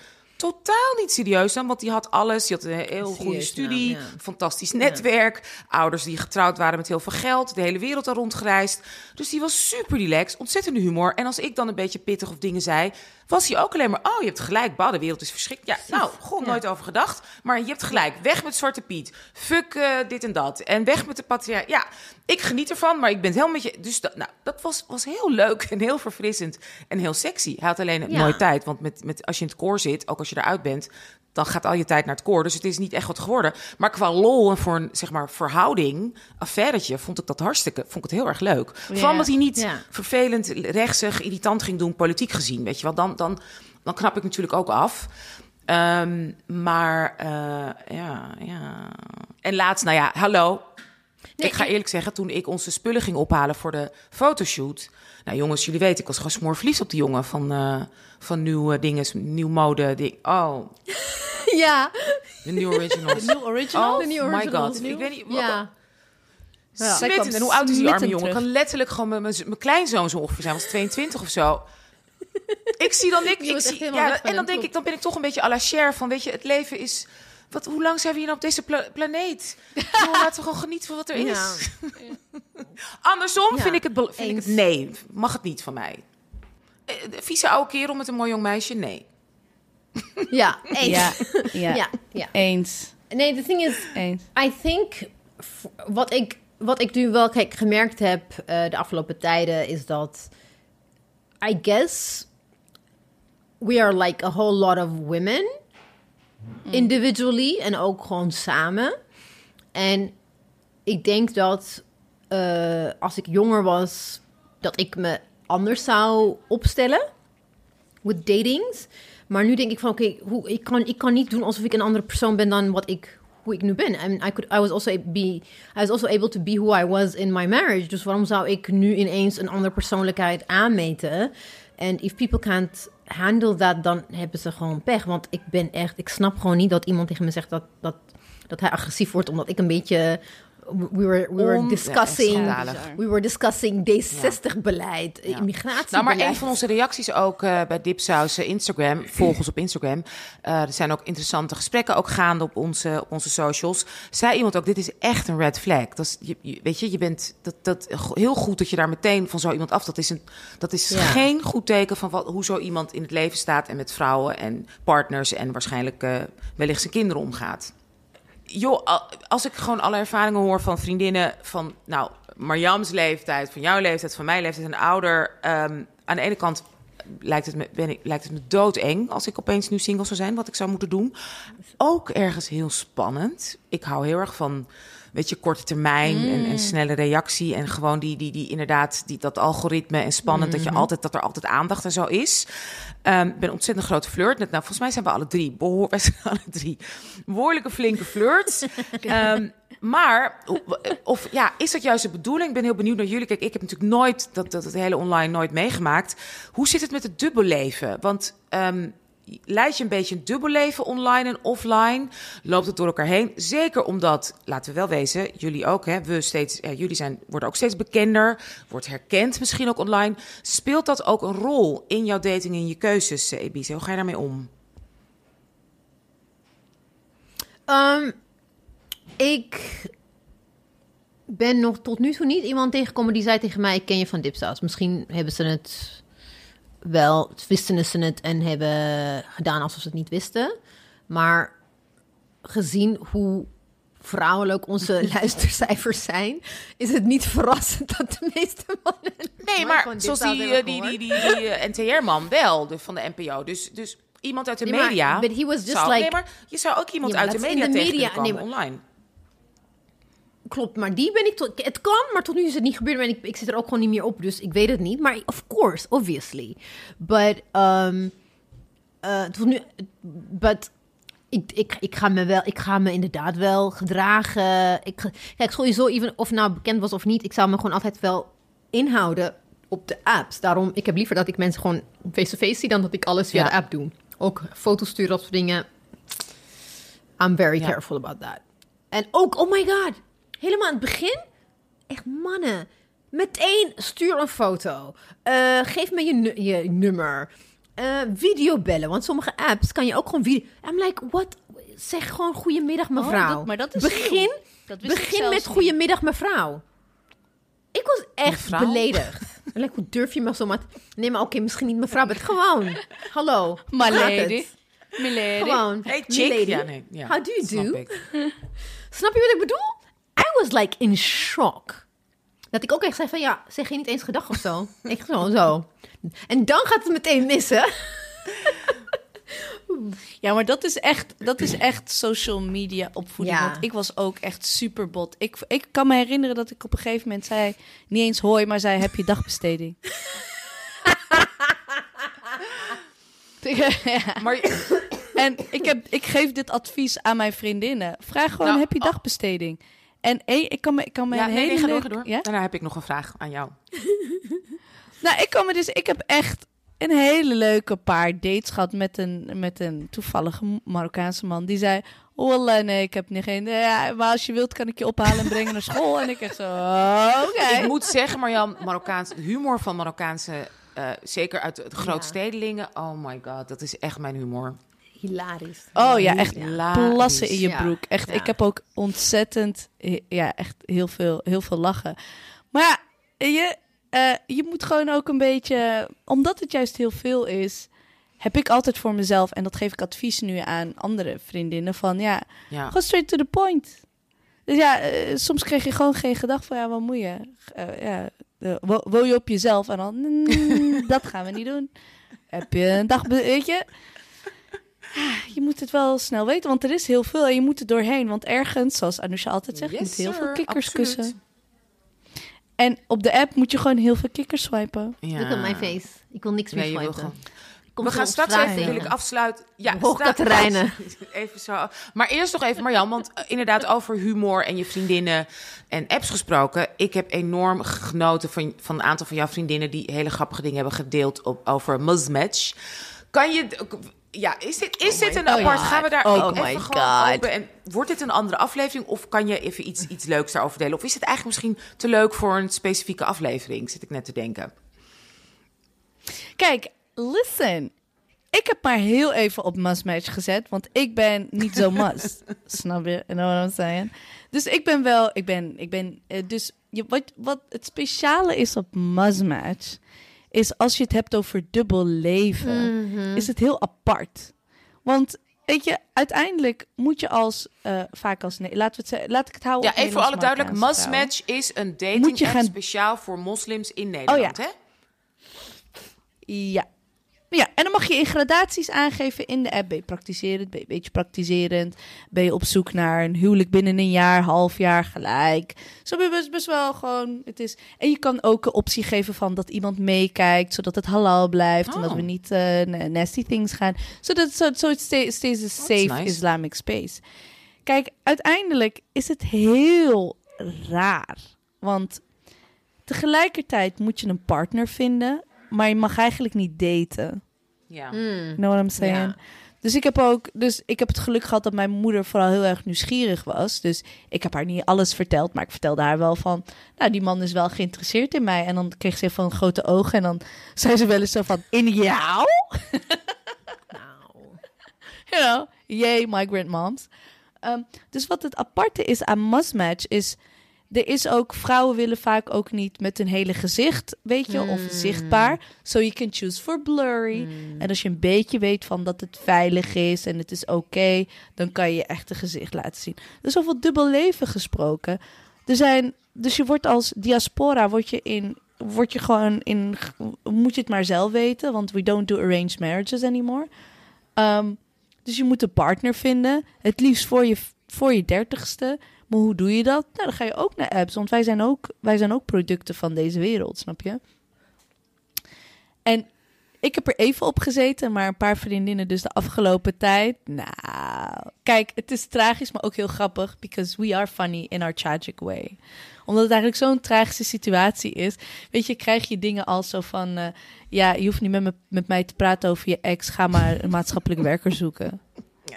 totaal niet serieus nam. Want die had alles. Die had een heel goede studie, ja. fantastisch netwerk. Ouders die getrouwd waren met heel veel geld. De hele wereld daar rondgereisd. Dus die was super relaxed, ontzettende humor. En als ik dan een beetje pittig of dingen zei, was hij ook alleen maar... Oh, je hebt gelijk, bah, de wereld is verschrikkelijk. Ja, nou, gewoon Ja. nooit over gedacht. Maar je hebt gelijk, weg met Zwarte Piet. Fuck eh, dit en dat. En weg met de patriarch. Ja, ik geniet ervan, maar ik ben het helemaal met je... Dus dat, nou, dat was, was heel leuk en heel verfrissend en heel sexy. Hij had alleen nooit tijd, want met, met, als je in het koor zit, ook als je eruit bent... dan gaat al je tijd naar het koor. Dus het is niet echt wat geworden. Maar qua lol en voor een zeg maar, verhouding, affairetje... vond ik dat hartstikke, vond ik het heel erg leuk. Vooral omdat hij niet vervelend, rechtsig, irritant ging doen, politiek gezien. Weet je wel, dan, dan, dan knap ik natuurlijk ook af. Ehm, maar eh, ja, ja. En laatst, nou ja, hallo. ik ga eerlijk zeggen, toen ik onze spullen ging ophalen voor de fotoshoot. Nou jongens, jullie weten, ik was gewoon smoorverliefd op die jongen van, uh, van nieuwe dingen, nieuw mode. Ding. Oh. [laughs] ja. De New Originals. [laughs] De New Originals? Oh New my god. Ik weet niet. Ja. Ja. En hoe oud is die arme jongen? terug. Kan letterlijk gewoon mijn, mijn, kleinzoon zo ongeveer zijn. was 22 of zo. Ik zie dan ik, ik zie, ja, en dan denk ik, dan ben ik toch een beetje à la Cher van, weet je, het leven is. Wat, hoe lang zijn we hier nou op deze pla- planeet? [laughs] Zo, laten we gewoon genieten van wat er Ja. is. [laughs] Andersom Ja, vind ik het, vind ik het nee, mag het niet van mij. Eh, Vieze oude kerel met een mooi jong meisje, nee. [laughs] Ja, eens. Ja, ja. ja, ja. Eens. Nee, the thing is, Eens. I think wat ik, wat ik nu wel kijk, gemerkt heb eh, de afgelopen tijden is dat I guess we are like a whole lot of women individually en ook gewoon samen. En ik denk dat eh, als ik jonger was, dat ik me anders zou opstellen with datings. Maar nu denk ik van, oké, hoe ik, kan, ik kan niet doen alsof ik een andere persoon ben dan wat ik, hoe ik nu ben. And I, could, I, was also be, I was also able to be who I was in my marriage. Dus waarom zou ik nu ineens een andere persoonlijkheid aanmeten? En if people can't handle that, dan hebben ze gewoon pech. Want ik ben echt, ik snap gewoon niet dat iemand tegen me zegt dat, dat, dat hij agressief wordt omdat ik een beetje... We were, we were discussing... We were discussing D60-beleid, Ja. immigratie. Nou, maar een van onze reacties ook eh, bij Dipsaus eh, Instagram, [clears throat] volg ons op Instagram. Eh, er zijn ook interessante gesprekken ook gaande op onze, op onze socials. Zei iemand ook, dit is echt een red flag. Dat is, je, je- weet je, je bent dat, dat, heel goed dat je daar meteen van zo iemand af. Dat is, een, dat is Ja. geen goed teken van wat, hoe zo iemand in het leven staat en met vrouwen en partners en waarschijnlijk eh, wellicht zijn kinderen omgaat. Joh, al- als ik gewoon alle ervaringen hoor van vriendinnen van, nou, Marjams leeftijd, van jouw leeftijd, van mijn leeftijd en ouder. ehm, aan de ene kant lijkt het, me, ben ik, lijkt het me doodeng als ik opeens nu single zou zijn, wat ik zou moeten doen. Ook ergens heel spannend. Ik hou heel erg van, weet je, korte termijn en, en snelle reactie. En gewoon die, die, die inderdaad, die, dat algoritme en spannend dat, je altijd, dat er altijd aandacht en zo is. Ehm, Ik ben een ontzettend grote flirt. Net, nou, volgens mij zijn we alle drie, behoor, [laughs] wij zijn alle drie behoorlijke flinke flirts. [laughs] Ehm, maar, of ja, is dat juist de bedoeling? Ik ben heel benieuwd naar jullie. Kijk, ik heb natuurlijk nooit dat, dat het hele online nooit meegemaakt. Hoe zit het met het dubbelleven? Want ehm leid je een beetje een dubbelleven online en offline? Loopt het door elkaar heen? Zeker omdat, laten we wel wezen, jullie ook, hè, we steeds, jullie zijn, worden ook steeds bekender, wordt herkend misschien ook online. Speelt dat ook een rol in jouw dating en je keuzes, eh, Ebise? Hoe ga je daarmee om? Ehm, ik ben nog tot nu toe niet iemand tegengekomen die zei tegen mij: Ik ken je van Dipsaus. Misschien hebben ze het wel, wisten ze het en hebben gedaan alsof ze het niet wisten. Maar gezien hoe vrouwelijk onze [laughs] luistercijfers zijn, is het niet verrassend dat de meeste mannen. Nee, maar zoals die, eh, die, die, die, die eh, NTR-man wel, de, van de NPO. Dus, dus iemand uit de media. but he was just like- nee, maar je zou ook iemand uit de media de media- online. Klopt, maar die ben ik tot. Het kan, maar tot nu is het niet gebeurd. En ik, ik zit er ook gewoon niet meer op, dus ik weet het niet. Maar of course, obviously. But, um, tot nu. But. Ik, ik, ik, ga me wel, ik ga me inderdaad wel gedragen. Ik, kijk, sowieso, even of nou bekend was of niet, ik zou me gewoon altijd wel inhouden op de apps. Daarom, ik heb liever dat ik mensen gewoon face-to-face zie dan dat ik alles via Ja. de app doe. Ook foto's sturen, dat soort dingen. I'm very Ja. careful about that. En ook, oh my god, helemaal aan het begin, echt mannen, meteen stuur een foto. Eh, geef me je, nu- je nummer. Eh videobellen, want sommige apps kan je ook gewoon video... I'm like, what? Zeg gewoon goedemiddag mevrouw. Oh, dat- maar dat is begin. Dat begin met niet. goedemiddag mevrouw. Ik was echt Mevrouw? beledigd. [laughs] Like, hoe durf je me zo maar... Nee, maar oké, misschien niet mevrouw, maar gewoon. Hallo. My lady. Milady. Gewoon. Hey, "Me chick. lady. Ja, nee, ja, How do you snap do? ik. [laughs] Snap je wat ik bedoel? Was like in shock. Dat ik ook echt zei van ja, zeg je niet eens gedag of zo? [laughs] ik gewoon zo. En dan gaat het meteen missen. [laughs] Ja, maar dat is echt, dat is echt social media opvoeding. Ja. Want ik was ook echt super bot. Ik, ik kan me herinneren dat ik op een gegeven moment zei... niet eens hoi, maar zei heb je dagbesteding. ja. [laughs] Maar En ik, heb, ik geef dit advies aan mijn vriendinnen. Vraag gewoon, Nou, heb je oh. dagbesteding? En één, ik kan me, ik kan me Ja, een nee, hele nee, door. Ja? Daarna heb ik nog een vraag aan jou. [laughs] Nou, ik kan me dus, ik heb echt een hele leuke paar dates gehad met een, met een toevallige Marokkaanse man. Die zei, Wallah, nee, ik heb niet geen, ja, maar als je wilt kan ik je ophalen en brengen naar school. En ik echt zo, oké. Ik moet zeggen, Marjan, Marokkaans, humor van Marokkaanse, eh, zeker uit de grote Ja. stedelingen. Oh my god, dat is echt mijn humor. Hilarisch. Oh ja, echt Hilarisch. plassen in je broek. Echt, ik heb ook ontzettend, ja, echt heel veel, heel veel lachen. Maar ja, je, eh, je moet gewoon ook een beetje, omdat het juist heel veel is, heb ik altijd voor mezelf, en dat geef ik advies nu aan andere vriendinnen, van ja, Ja. go straight to the point. Dus ja, eh, soms krijg je gewoon geen gedachte van, ja, wat moet je? Eh, ja, wo- woon je op jezelf en dan, mm, [laughs] dat gaan we niet doen. Heb je een dag, weet je? Je moet het wel snel weten, want er is heel veel en je moet er doorheen. Want ergens, zoals Anousha altijd zegt, je Yes, moet heel veel kikkers absoluut. kussen. En op de app moet je gewoon heel veel kikkers swipen. Ja. Look at my face. Ik wil niks Nee, je meer wil swipen. gewoon- Komt we gaan straks even, wil ik afsluiten. Ja, Hoog straat- Katerijnen. [laughs] Even zo. Maar eerst nog even Marjan, want eh, inderdaad over humor en je vriendinnen en apps gesproken. Ik heb enorm genoten van, van een aantal van jouw vriendinnen die hele grappige dingen hebben gedeeld op, over Muzmatch. Kan je... Ja, is dit, is dit een my apart? God. Gaan we daar Oh ook my even gewoon God. open? En wordt dit een andere aflevering of kan je even iets, iets leuks daarover delen? Of is het eigenlijk misschien te leuk voor een specifieke aflevering? Zit ik net te denken. Kijk, listen. Ik heb maar heel even op must-match gezet, want ik ben niet zo must. [laughs] Snap je? You know what I'm saying? Dus ik ben wel, ik ben, ik ben, eh, dus je, wat, wat het speciale is op must-match, is als je het hebt over dubbel leven, Mhm. is het heel apart. Want, weet je, uiteindelijk moet je als, eh, vaak als, nee, laten we het laat ik het houden Ja, even voor alle duidelijk. Muzmatch is een Moet dating je app gaan- speciaal voor moslims in Nederland, hè? Ja. Ja, en dan mag je in gradaties aangeven in de app. Ben je praktiserend, ben je een beetje praktiserend? Ben je op zoek naar een huwelijk binnen een jaar, half jaar, gelijk? Zo ben je best, best wel gewoon, het is... En je kan ook een optie geven van dat iemand meekijkt, zodat het halal blijft. En dat Oh. we niet eh, na- nasty things gaan. Zodat so, so stays a safe nice. Islamic space. Kijk, uiteindelijk is het heel raar. Want tegelijkertijd moet je een partner vinden, maar je mag eigenlijk niet daten. Ja. Mm. Know what I'm saying? Ja. Dus ik heb ook, dus ik heb het geluk gehad dat mijn moeder vooral heel erg nieuwsgierig was. Dus ik heb haar niet alles verteld, maar ik vertelde haar wel van, nou, die man is wel geïnteresseerd in mij. En dan kreeg ze van grote ogen en dan [laughs] zei ze wel eens zo van, in jou? [laughs] Nou. you know, yay migrant moms. Ehm, dus wat het aparte is aan Must-Match is... Er is ook, vrouwen willen vaak ook niet met een hele gezicht, weet je, of zichtbaar. So you can choose for blurry. En als je een beetje weet van dat het veilig is en het is oké, dan kan je je echte gezicht laten zien. Er is over dubbel leven gesproken. Er zijn, dus je wordt als diaspora, word je in, word je gewoon in, moet je het maar zelf weten, want we don't do arranged marriages anymore. Ehm, dus je moet een partner vinden. Het liefst voor je, voor je dertigste. Maar hoe doe je dat? Nou, dan ga je ook naar apps. Want wij zijn ook, wij zijn ook producten van deze wereld, snap je? En ik heb er even op gezeten, maar een paar vriendinnen dus de afgelopen tijd. Nou, kijk, het is tragisch, maar ook heel grappig. Because we are funny in our tragic way. Omdat het eigenlijk zo'n tragische situatie is. Weet je, krijg je dingen als zo van... eh, ja, je hoeft niet met, me, met mij te praten over je ex. Ga maar een maatschappelijk werker zoeken. Ja,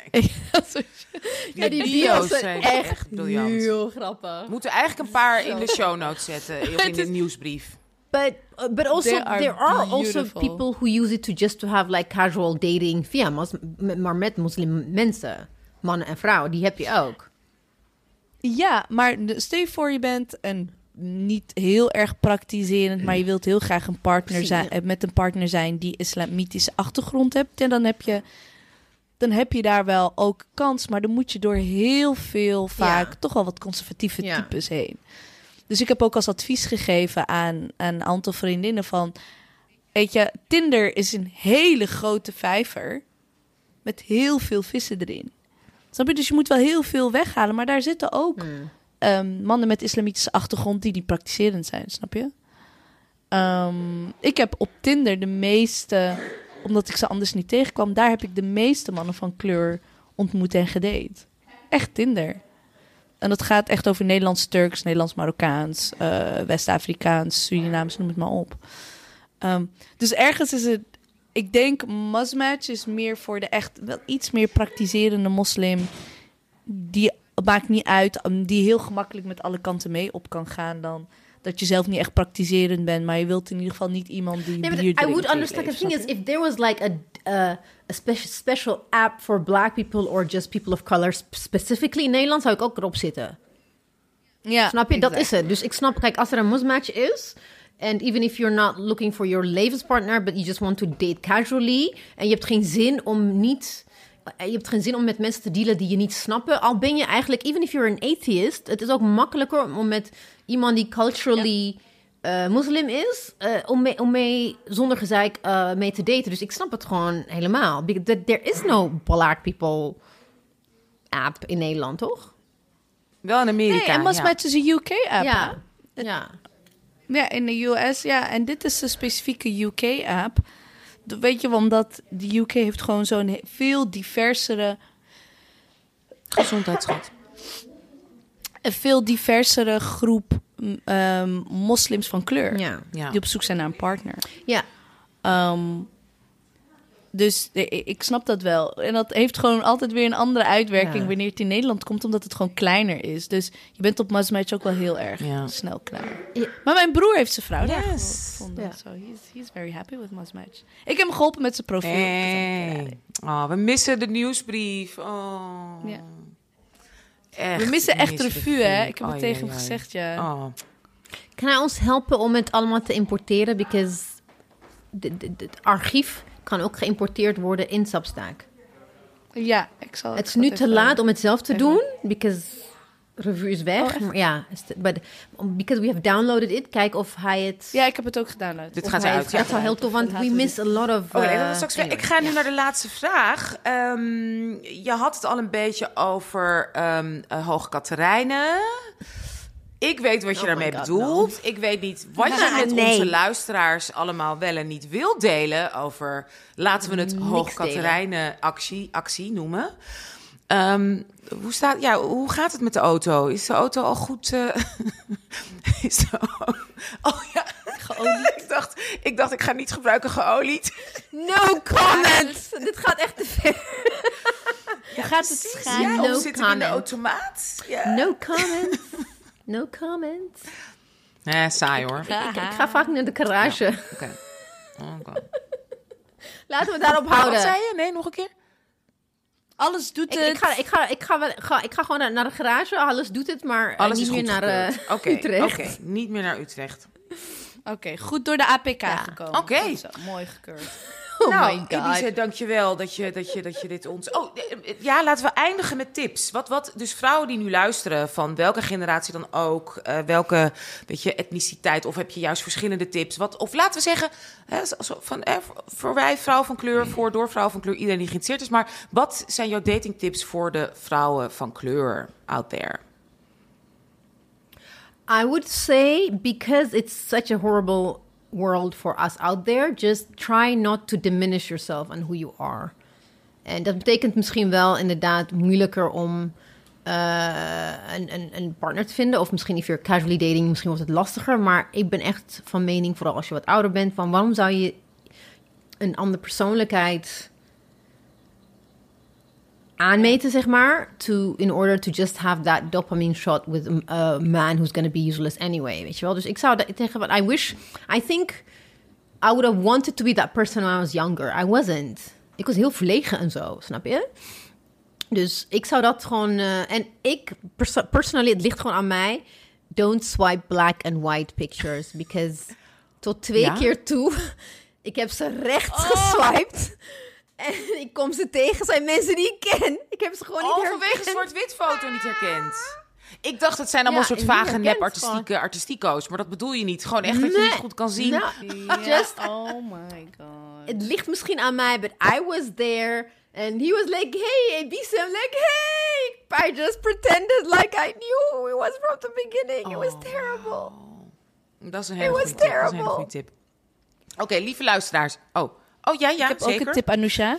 Ja, die bio's zijn echt echt briljant. heel grappig. We moeten eigenlijk een paar in de show notes zetten. [laughs] Of in de nieuwsbrief. But uh, but also They are there are also people who use it to just to have like casual dating via maar met moslim mensen, mannen en vrouwen, die heb je ook. Ja, maar de- stel je voor je bent een niet heel erg praktiserend, maar je wilt heel graag een partner zijn, eh, met een partner zijn die islamitische achtergrond hebt. En dan heb je, dan heb je daar wel ook kans, maar dan moet je door heel veel vaak Ja. toch wel wat conservatieve Ja. types heen. Dus ik heb ook als advies gegeven aan, aan een aantal vriendinnen van, weet je, Tinder is een hele grote vijver met heel veel vissen erin. Snap je? Dus je moet wel heel veel weghalen, maar daar zitten ook Hmm. ehm, mannen met islamitische achtergrond die niet praktiserend zijn, snap je? Ehm, ik heb op Tinder de meeste, omdat ik ze anders niet tegenkwam, daar heb ik de meeste mannen van kleur ontmoet en gedate. Echt Tinder. En dat gaat echt over Nederlands-Turks, Nederlands-Marokkaans, eh, West-Afrikaans, Surinaams, noem het maar op. Ehm, dus ergens is het, ik denk, Musmatch is meer voor de echt wel iets meer praktiserende moslim. Die maakt niet uit, die heel gemakkelijk met alle kanten mee op kan gaan dan dat je zelf niet echt praktiserend bent, maar je wilt in ieder geval niet iemand die. Nee, bier I would understand. The thing is, if there was like a uh, a special special app for Black people or just people of color sp- specifically in Nederland, zou ik ook erop zitten. ja, Snap je? Dat is het. Dus ik snap, kijk, als er een mismatch is. And even if you're not looking for your levenspartner, but you just want to date casually. En je hebt geen zin om niet. Eh, Je hebt geen zin om met mensen te dealen die je niet snappen. Al ben je eigenlijk, even if you're an atheist, het is ook makkelijker om met iemand die culturally eh, moslim is, eh, om, mee, om mee zonder gezeik eh, mee te daten. Dus ik snap het gewoon helemaal. Because th- There is no black people app in Nederland, toch? Wel in Amerika. Nee, en ja. Musmatch is een UK-app. ja. Ja. Ja, in de US, ja. En dit is een specifieke UK-app. Weet je, omdat de UK heeft gewoon zo'n veel diversere... Gezondheidsschat. een veel diversere groep ehm, moslims van kleur. Ja. Ja. Die op zoek zijn naar een partner. Ja. Ehm, dus ik snap dat wel. En dat heeft gewoon altijd weer een andere uitwerking Ja. wanneer het in Nederland komt, omdat het gewoon kleiner is. Dus je bent op Musmatch ook wel heel erg Ja. snel klaar. Ja. Maar mijn broer heeft zijn vrouw daar gevonden. Ja. So he's, he's very happy with Musmatch. Ik heb hem geholpen met zijn profiel. Hey. Oh, we missen de nieuwsbrief. Oh. Ja. Echt, We missen echt revue, hè? Ik heb het tegen hem gezegd, ja. Oh. Kan hij ons helpen om het allemaal te importeren? Because de- de- de- het archief kan ook geïmporteerd worden in Substack. Ja, ik zal Het is nu te laat om het zelf te doen, because review is weg. Oh, ja, but because we have downloaded it, kijk of hij het. Ja, ik heb het ook gedownload. Dit of gaat hij uit. ja. Dat zou heel tof, want we miss a lot of. Oké, uh, dat anyway, ik ga nu ja. naar de laatste vraag. Ehm, je had het al een beetje over ehm eh, Hoge Katerijnen. Ik weet wat je Oh daarmee God, bedoelt. Ik weet niet wat je met Nee. onze luisteraars allemaal wel en niet wil delen over... laten we het Niks Hoge delen. Katerijnen actie, actie noemen. Ehm, hoe, staat, ja, hoe gaat het met de auto? Is de auto al goed... eh, [laughs] is de, oh ja, Geolied. [laughs] ik dacht, ik dacht, ik ga niet gebruiken geolied. No [laughs] comment! Dit gaat echt te ver. Hoe gaat het gaan? Ja, No in de automaat? No comment. No comment. Nee, saai hoor. Ik, ik ga vaak naar de garage. Oké. Oké. [laughs] Laten we daarop Wat houden. zei je? Nee, nog een keer? Alles doet Ik, het. ik, ga, ik, ga, ik, ga, ik ga gewoon naar, naar de garage. Alles doet het, maar eh, Alles niet is meer goed naar eh, Utrecht. Oké, niet meer naar Utrecht. Oké, goed door de APK Ja. gekomen. Oké. Mooi gekeurd. [laughs] Oh nou, my god. Elise, dankjewel dat je, dat, je, dat je dit ons... Oh, eh, ja, laten we eindigen met tips. Wat, wat, dus vrouwen die nu luisteren, van welke generatie dan ook... eh, welke weet je, etniciteit, of heb je juist verschillende tips? Wat, of laten we zeggen, hè, van, eh, voor wij vrouw van kleur, voor door vrouw van kleur... iedereen die geïnteresseerd is. Maar wat zijn jouw datingtips voor de vrouwen van kleur out there? I would say because it's such a horrible world for us out there, just try not to diminish yourself and who you are. En dat betekent misschien wel inderdaad moeilijker om eh, een, een, een partner te vinden. Of misschien if you're casually dating, misschien wordt het lastiger. Maar ik ben echt van mening, vooral als je wat ouder bent, van waarom zou je een andere persoonlijkheid aanmeten, zeg maar, to, in order to just have that dopamine shot with a, a man who's going to be useless anyway, weet je wel. Dus ik zou dat tegen wat I wish, I think I would have wanted to be that person when I was younger. I wasn't. Ik was heel verlegen en zo, snap je? Dus ik zou dat gewoon, eh, en ik, perso personally, het ligt gewoon aan mij. Don't swipe black and white pictures, because tot twee Ja? keer toe, [laughs] ik heb ze rechts geswiped. En [laughs] ik kom ze tegen, zijn mensen die ik ken. Ik heb ze gewoon niet Oh, herkend. vanwege zwart-wit foto niet herkend. Ik dacht, het zijn allemaal Ja, soort vage herkend nep-artistieke artistico's. Maar dat bedoel je niet. Gewoon echt dat je niet goed kan zien. Nou, [laughs] just, Oh my god. het ligt misschien aan mij, but I was there. And he was like, hey, and Bisa, I'm like, hey. I just pretended like I knew who he was from the beginning. It was terrible. Dat is een hele was goede tip. Dat is een hele terrible. goede tip. Oké, lieve luisteraars. Oh, oh ja, ja, ik heb zeker. ook een tip, Anousha.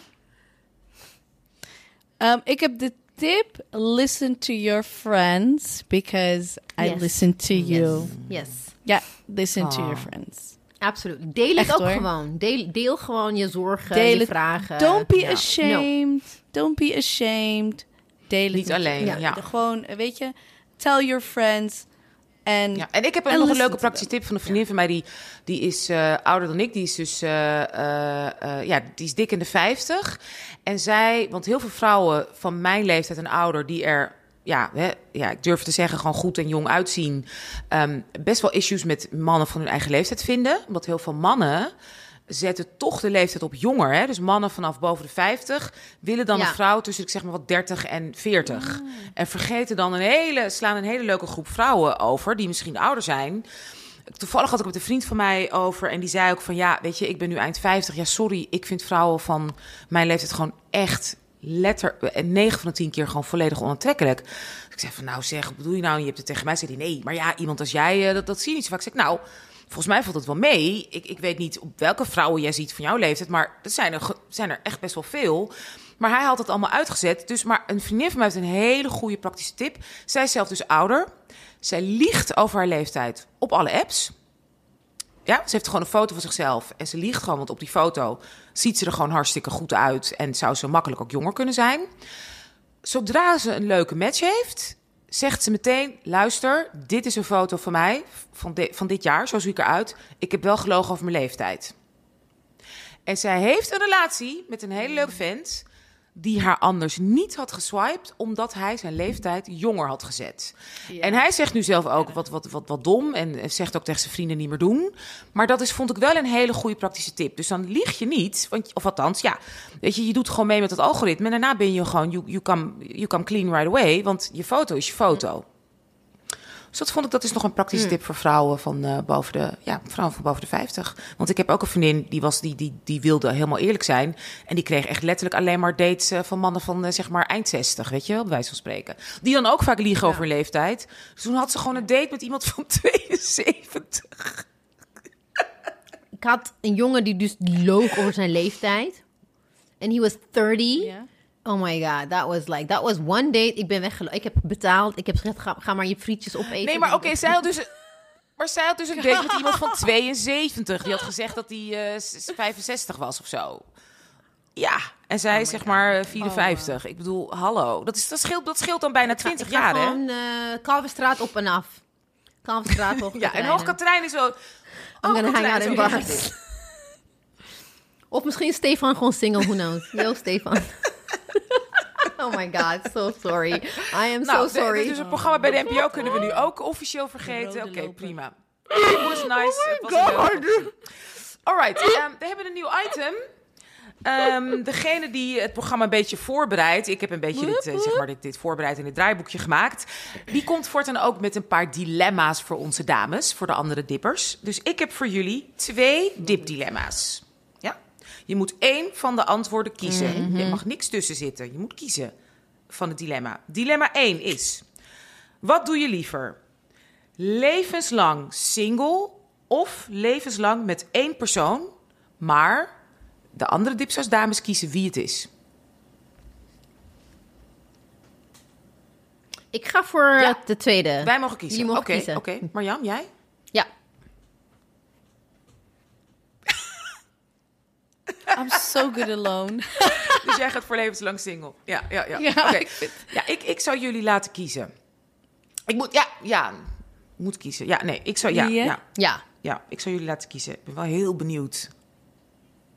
Ehm, ik heb dit tip: listen to your friends because I listen to you. Yes, Ja, listen to Ah. your friends. absoluut. Deel het Echt, ook hoor. gewoon. Deel, deel gewoon je zorgen, Deel je het. vragen. Don't be Ja. No. ashamed. Don't be ashamed. Deel het Niet alleen, Ja. ja. Gewoon, weet je, tell your friends. En Ja, en ik heb En nog een leuke praktische tip van een vriendin van mij. Die, die is eh, ouder dan ik. Die is dus eh, eh, ja, die is dik in de 50. En zij, want heel veel vrouwen van mijn leeftijd en ouder, die er, ja, hè, ja ik durf te zeggen, gewoon goed en jong uitzien. ehm, best wel issues met mannen van hun eigen leeftijd vinden. Omdat heel veel mannen zetten toch de leeftijd op jonger. Hè? Dus mannen vanaf boven de 50 willen dan Ja. een vrouw tussen, ik zeg maar wat, 30 en 40. En vergeten dan een hele, slaan een hele leuke groep vrouwen over, die misschien ouder zijn. Toevallig had ik het met een vriend van mij over en die zei ook van ja, weet je, ik ben nu eind 50. Ja, sorry, ik vind vrouwen van mijn leeftijd gewoon echt letter en 9 van de 10 keer gewoon volledig onaantrekkelijk. Dus ik zei van nou zeg, wat bedoel je nou? En je hebt het tegen mij. Zei hij nee, maar ja, iemand als jij, eh, dat, dat zie je niet zo vaak. Ik zeg nou, volgens mij valt het wel mee. Ik, ik weet niet op welke vrouwen jij ziet van jouw leeftijd, maar er zijn er, zijn er echt best wel veel. Maar hij had het allemaal uitgezet. Dus maar een vriendin van mij heeft een hele goede praktische tip. Zij is zelf dus ouder. Zij liegt over haar leeftijd op alle apps. Ja, ze heeft gewoon een foto van zichzelf. En ze liegt gewoon, want op die foto ziet ze er gewoon hartstikke goed uit. En zou ze makkelijk ook jonger kunnen zijn. Zodra ze een leuke match heeft, zegt ze meteen: luister, dit is een foto van mij van, van dit jaar. Zo zie ik eruit. Ik heb wel gelogen over mijn leeftijd. En zij heeft een relatie met een hele leuke vent. Die haar anders niet had geswiped, omdat hij zijn leeftijd jonger had gezet. En hij zegt nu zelf ook wat, wat, wat, wat dom. En zegt ook tegen zijn vrienden niet meer doen. Maar dat is, vond ik wel een hele goede praktische tip. Dus dan lieg je niet. Want, of althans, ja. Weet je, je doet gewoon mee met het algoritme. En daarna ben je gewoon, you, you, come, you come clean right away. Want je foto is je foto. Dus dat vond ik, dat is nog een praktische Hmm. tip voor vrouwen van eh, boven de, ja, vrouwen van boven de 50. Want ik heb ook een vriendin die was, die, die, die wilde helemaal eerlijk zijn. En die kreeg echt letterlijk alleen maar dates eh, van mannen van, eh, zeg maar, eind 60, weet je, wel, bij wijze van spreken. Die dan ook vaak liegen over hun leeftijd. Dus toen had ze gewoon een date met iemand van [laughs] 72. Ik had een jongen die dus loog over zijn leeftijd. En he was 30. Ja. Oh my god, that was like, that was one date. Ik ben weggelopen. Ik heb betaald. Ik heb gezegd, ga, ga maar je frietjes opeten. Nee, maar oké, zij had dus... Maar zij had dus een date met iemand van [laughs] 72. Die had gezegd dat hij eh, s- 65 was of zo. Ja, en zij is zeg maar eh, 54. Ik bedoel, hallo. Dat, is, dat, scheelt, dat scheelt dan bijna 20 Ik ga jaar, hè? gewoon eh Kalverstraat op en af. Kalverstraat op. [laughs] Ja, en Hoogkaterijn is zo... I'm gonna hang out in bars. [laughs] Of misschien Stefan gewoon single, who knows. Yo, Stefan. Oh my god, so sorry. I am Nou, so de- sorry. dus het programma bij de NPO kunnen we nu ook officieel vergeten. Oké, prima. It was nice. Het was een leuke optie. Alright, ehm, we hebben een nieuw item. Ehm, degene die het programma een beetje voorbereidt, ik heb een beetje dit, eh, zeg maar, dit, dit voorbereid in het draaiboekje gemaakt. Die komt voortaan ook met een paar dilemma's voor onze dames, voor de andere dippers. Dus ik heb voor jullie twee dipdilemma's. Je moet één van de antwoorden kiezen. Er mag niks tussen zitten. Je moet kiezen van het dilemma. Dilemma 1 is: wat doe je liever? Levenslang single of levenslang met één persoon, maar de andere dipsaus dames kiezen wie het is. Ik ga voor Ja. de tweede. Wij mogen kiezen. Oké, kiezen. Oké, Marjam, jij? Ja. I'm so good alone. [laughs] Dus jij gaat voor levenslang single. Ja, ja, ja. Ja, Oké. ik vind- ja ik, ik zou jullie laten kiezen. Ik moet, ja, ja, moet kiezen. Ja, nee, ik zou, ja, ja, Ja. ja, ik zou jullie laten kiezen. Ik ben wel heel benieuwd.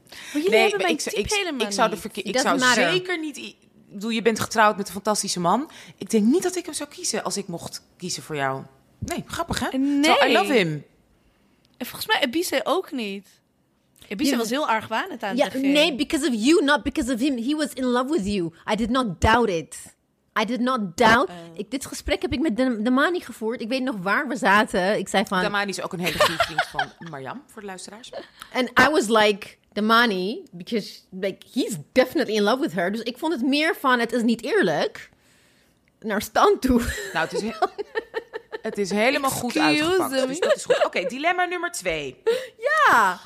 Maar jullie Nee, hebben mijn ik, type ik, helemaal ik zou, de verkeer, ik zou matter. zeker niet. Ik bedoel, je bent getrouwd met een fantastische man. Ik denk niet dat ik hem zou kiezen als ik mocht kiezen voor jou. Nee, grappig hè? Nee. Terwijl I love him. En volgens mij Ebise ook niet. Ja. was heel argwanend aan begin. nee, because of you, not because of him. He was in love with you. I did not doubt it. I did not doubt. Ik, dit gesprek heb ik met de, de Mani gevoerd. Ik weet nog waar we zaten. Ik zei van... Damani is ook een hele goede vriend van Marjam, voor de luisteraars. And I was like, the Mani, because like, he's definitely in love with her. Dus ik vond het meer van, het is niet eerlijk. Naar stand toe. Nou, het is, he- [laughs] het is helemaal goed uitgepakt. me. Dus dat is goed. Oké, dilemma nummer twee. Ja.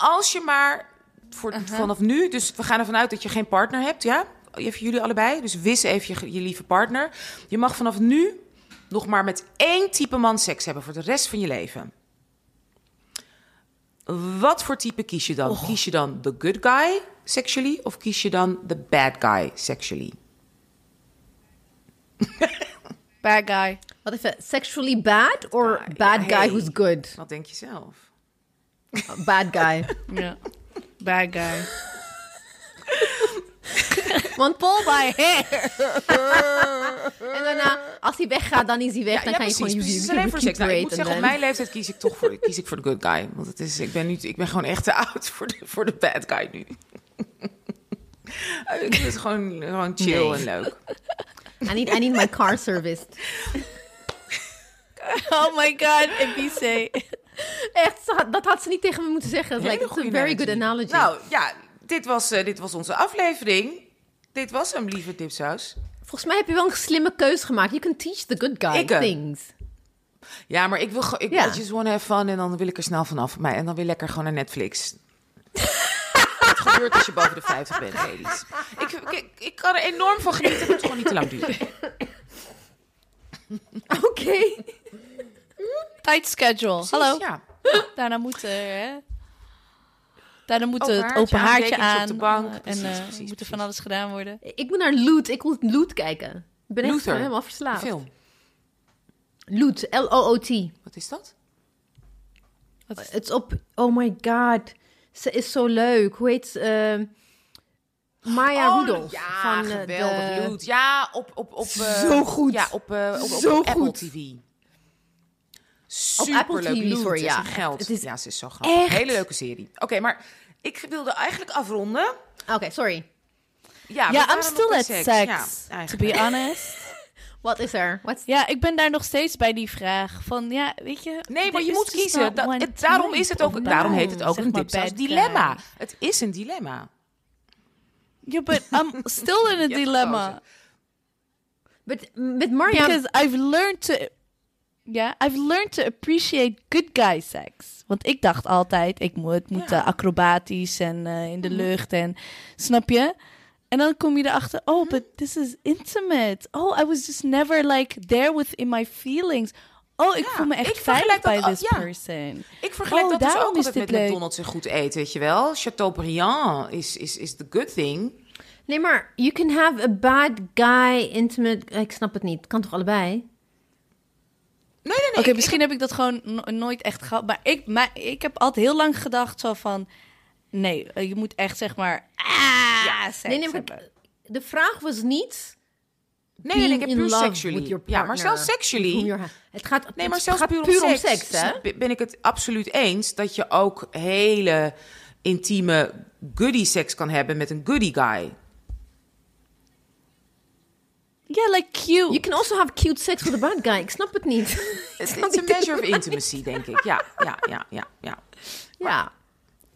Als je maar voor, vanaf nu, dus we gaan ervan uit dat je geen partner hebt, ja? even jullie allebei. Dus wis even je, je lieve partner. Je mag vanaf nu nog maar met één type man seks hebben voor de rest van je leven. Wat voor type kies je dan? Kies je dan the good guy sexually of kies je dan the bad guy sexually? Bad guy. Wat even, sexually bad or bad ja, guy hey. who's good? Wat denk je zelf? Bad guy. Ja. Bad guy. Want pull my hair. en daarna, als hij weggaat, dan is hij weg. dan kan je gewoon precies. Het is you alleen voor seks. Nou, ik moet zeggen, op mijn leeftijd kies ik toch voor, kies ik voor de good guy. Want het is, ik, ben nu, ik ben gewoon echt te oud voor de, voor de bad guy nu. ik vind het gewoon, gewoon chill Nee. en leuk. I need, I need my car serviced. Oh my god, Ebice. [laughs] Echt, dat had ze niet tegen me moeten zeggen. It's a goede very good analogy. Nou ja, dit was, eh, dit was onze aflevering. Dit was hem, lieve Dipsaus. Volgens mij heb je wel een slimme keuze gemaakt. You can teach the good guy Ik, things. Ja, maar ik wil gewoon, ik. I just want to have fun en dan wil ik er snel vanaf. Maar, en dan weer lekker gewoon naar Netflix. [laughs] Wat gebeurt als je boven de 50 bent, ladies? Ik, ik, ik kan er enorm van genieten, het moet gewoon niet te lang duren. [laughs] Oké. Tight schedule. Hallo. Ja. [laughs] Daarna moet er, hè? Daarna moet Open het open haartje aan. op de bank. eh, Precies, en eh, precies, moet er precies. van alles gedaan worden. Ik moet naar Loot. Ik wil Loot kijken. Ik ben echt helemaal verslaafd. Film. Loot. L-O-O-T. Wat is dat? Het is op... Oh my god. Ze is zo leuk. Hoe heet ze? eh, Maya Rudolph. Oh, Ja, van, eh, geweldig. de- Loot. Ja, op, op, op, eh, Zo goed. Ja, op, eh, op, op, Zo Apple goed. TV. Op Apple Superleuk. TV, Loot, ja. geld. Het is ja, ze is zo grappig. echt- Hele leuke serie. Oké, maar ik wilde eigenlijk afronden. Oké, sorry. Ja, I'm still at sex. Ja, to be honest. [laughs] Wat is er? What's... Ja, ik ben daar nog steeds bij die vraag. Van ja, weet je. Nee, maar je moet kiezen. Dat, het- daarom, is het ook, daarom heet het ook een dipsaus dilemma. guy. Het is een dilemma. Ja, but I'm [laughs] still in a dilemma. But, met Marja... Because I've learned to... Ja, I've learned to appreciate good guy sex. Want ik dacht altijd, ik moet, het moet Ja. eh, acrobatisch en eh, in de lucht en... Snap je? En dan kom je erachter, oh, but this is intimate. Oh, I was just never like there within my feelings. Oh, ik Ja, voel me echt veilig bij this ja. person. Ik vergelijk Oh, dat dus daarom ook altijd met leuk. McDonald's en goed eten, weet je wel. Chateaubriand is, is, is the good thing. Nee, maar you can have a bad guy intimate... Ik snap het niet. Kan toch allebei? Nee, nee, nee. Oké, misschien heb ik dat gewoon no- nooit echt gehad. Maar ik, maar ik heb altijd heel lang gedacht zo van... Nee, eh, je moet echt zeg maar... Ah, Ja. seks Nee, nee, maar de vraag was niet... Nee, nee, ik heb puur sexually. Ja, maar zelfs sexually. Het gaat, Nee, maar zelfs gaat puur, puur om om seks, hè? b- ben ik het absoluut eens dat je ook hele intieme goodie seks kan hebben met een goodie guy. Ja, like cute. You can also have cute sex with a bad guy. Ik snap het niet. [laughs] It's, it's a measure of [laughs] intimacy, denk ik. Ja, ja, ja, ja, ja. ja.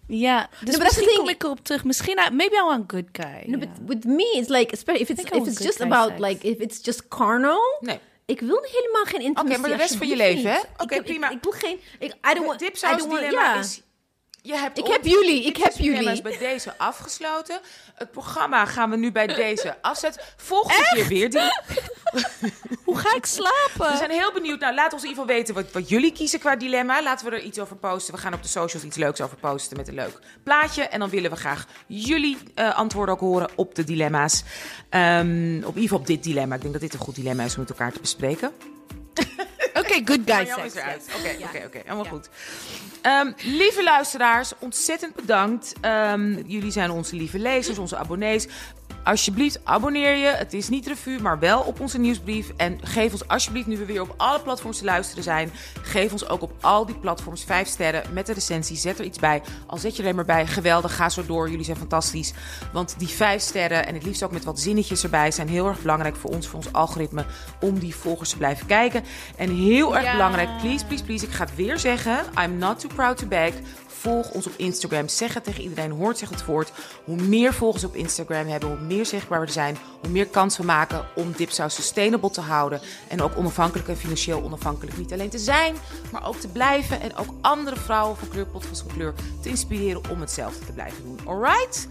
Ja, dus but that's the misschien thing. kom ik erop terug. Misschien, I- maybe I want a good guy. No, but with me, it's like, especially if it's, if it's just about, sex. like, if it's just carnal... Nee. Ik wil helemaal geen intimacy. Oké, maar de rest van je leven, hè? Oké, Ik- ik- prima. Ik, wil geen... Ik, I don't want... I don't want dilemma is... Je hebt Ik heb jullie, ik heb jullie. bij deze afgesloten. Het programma gaan we nu bij deze afzetten. Volgende keer weer die. [laughs] Hoe ga ik slapen? We zijn heel benieuwd. Nou, laat ons in ieder geval weten wat, wat jullie kiezen qua dilemma. Laten we er iets over posten. We gaan op de socials iets leuks over posten met een leuk plaatje. En dan willen we graag jullie eh, antwoorden ook horen op de dilemma's. Ehm, op in ieder geval op dit dilemma. Ik denk dat dit een goed dilemma is om met elkaar te bespreken. [laughs] Oké, good guy Marjan sex. is eruit. Oké, Ja. oké, oké. Helemaal goed. Ehm, lieve luisteraars, ontzettend bedankt. Ehm, jullie zijn onze lieve lezers, onze abonnees. Alsjeblieft, abonneer je. Het is niet revue, maar wel op onze nieuwsbrief. En geef ons alsjeblieft, nu we weer op alle platforms te luisteren zijn... geef ons ook op al die platforms vijf sterren met de recensie. Zet er iets bij. Al zet je er maar bij, geweldig, ga zo door. Jullie zijn fantastisch. Want die vijf sterren, en het liefst ook met wat zinnetjes erbij... zijn heel erg belangrijk voor ons, voor ons algoritme... om die volgers te blijven kijken. En heel erg Ja. belangrijk, please, please, please... ik ga het weer zeggen, I'm not too proud to beg... Volg ons op Instagram. Zeg het tegen iedereen. Hoort zich het voort. Hoe meer volgers op Instagram hebben, hoe meer zichtbaar we zijn, hoe meer kans we maken om Dipsaus sustainable te houden. En ook onafhankelijk en financieel onafhankelijk niet alleen te zijn, maar ook te blijven. En ook andere vrouwen van kleur, podcast van kleur, te inspireren om hetzelfde te blijven doen. Alright?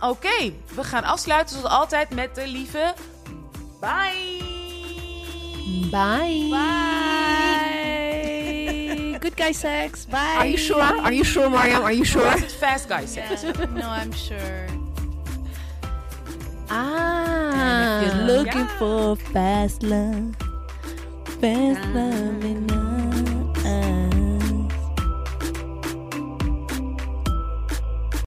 Oké, we gaan afsluiten zoals altijd met de lieve bye. Bye. Bye. Good guy sex. Bye. Are you sure? Are you sure, Mariam? Are you sure? is it fast guy sex? Yeah, no, I'm sure. Ah. You're looking Yeah. for fast love. Fast love enough.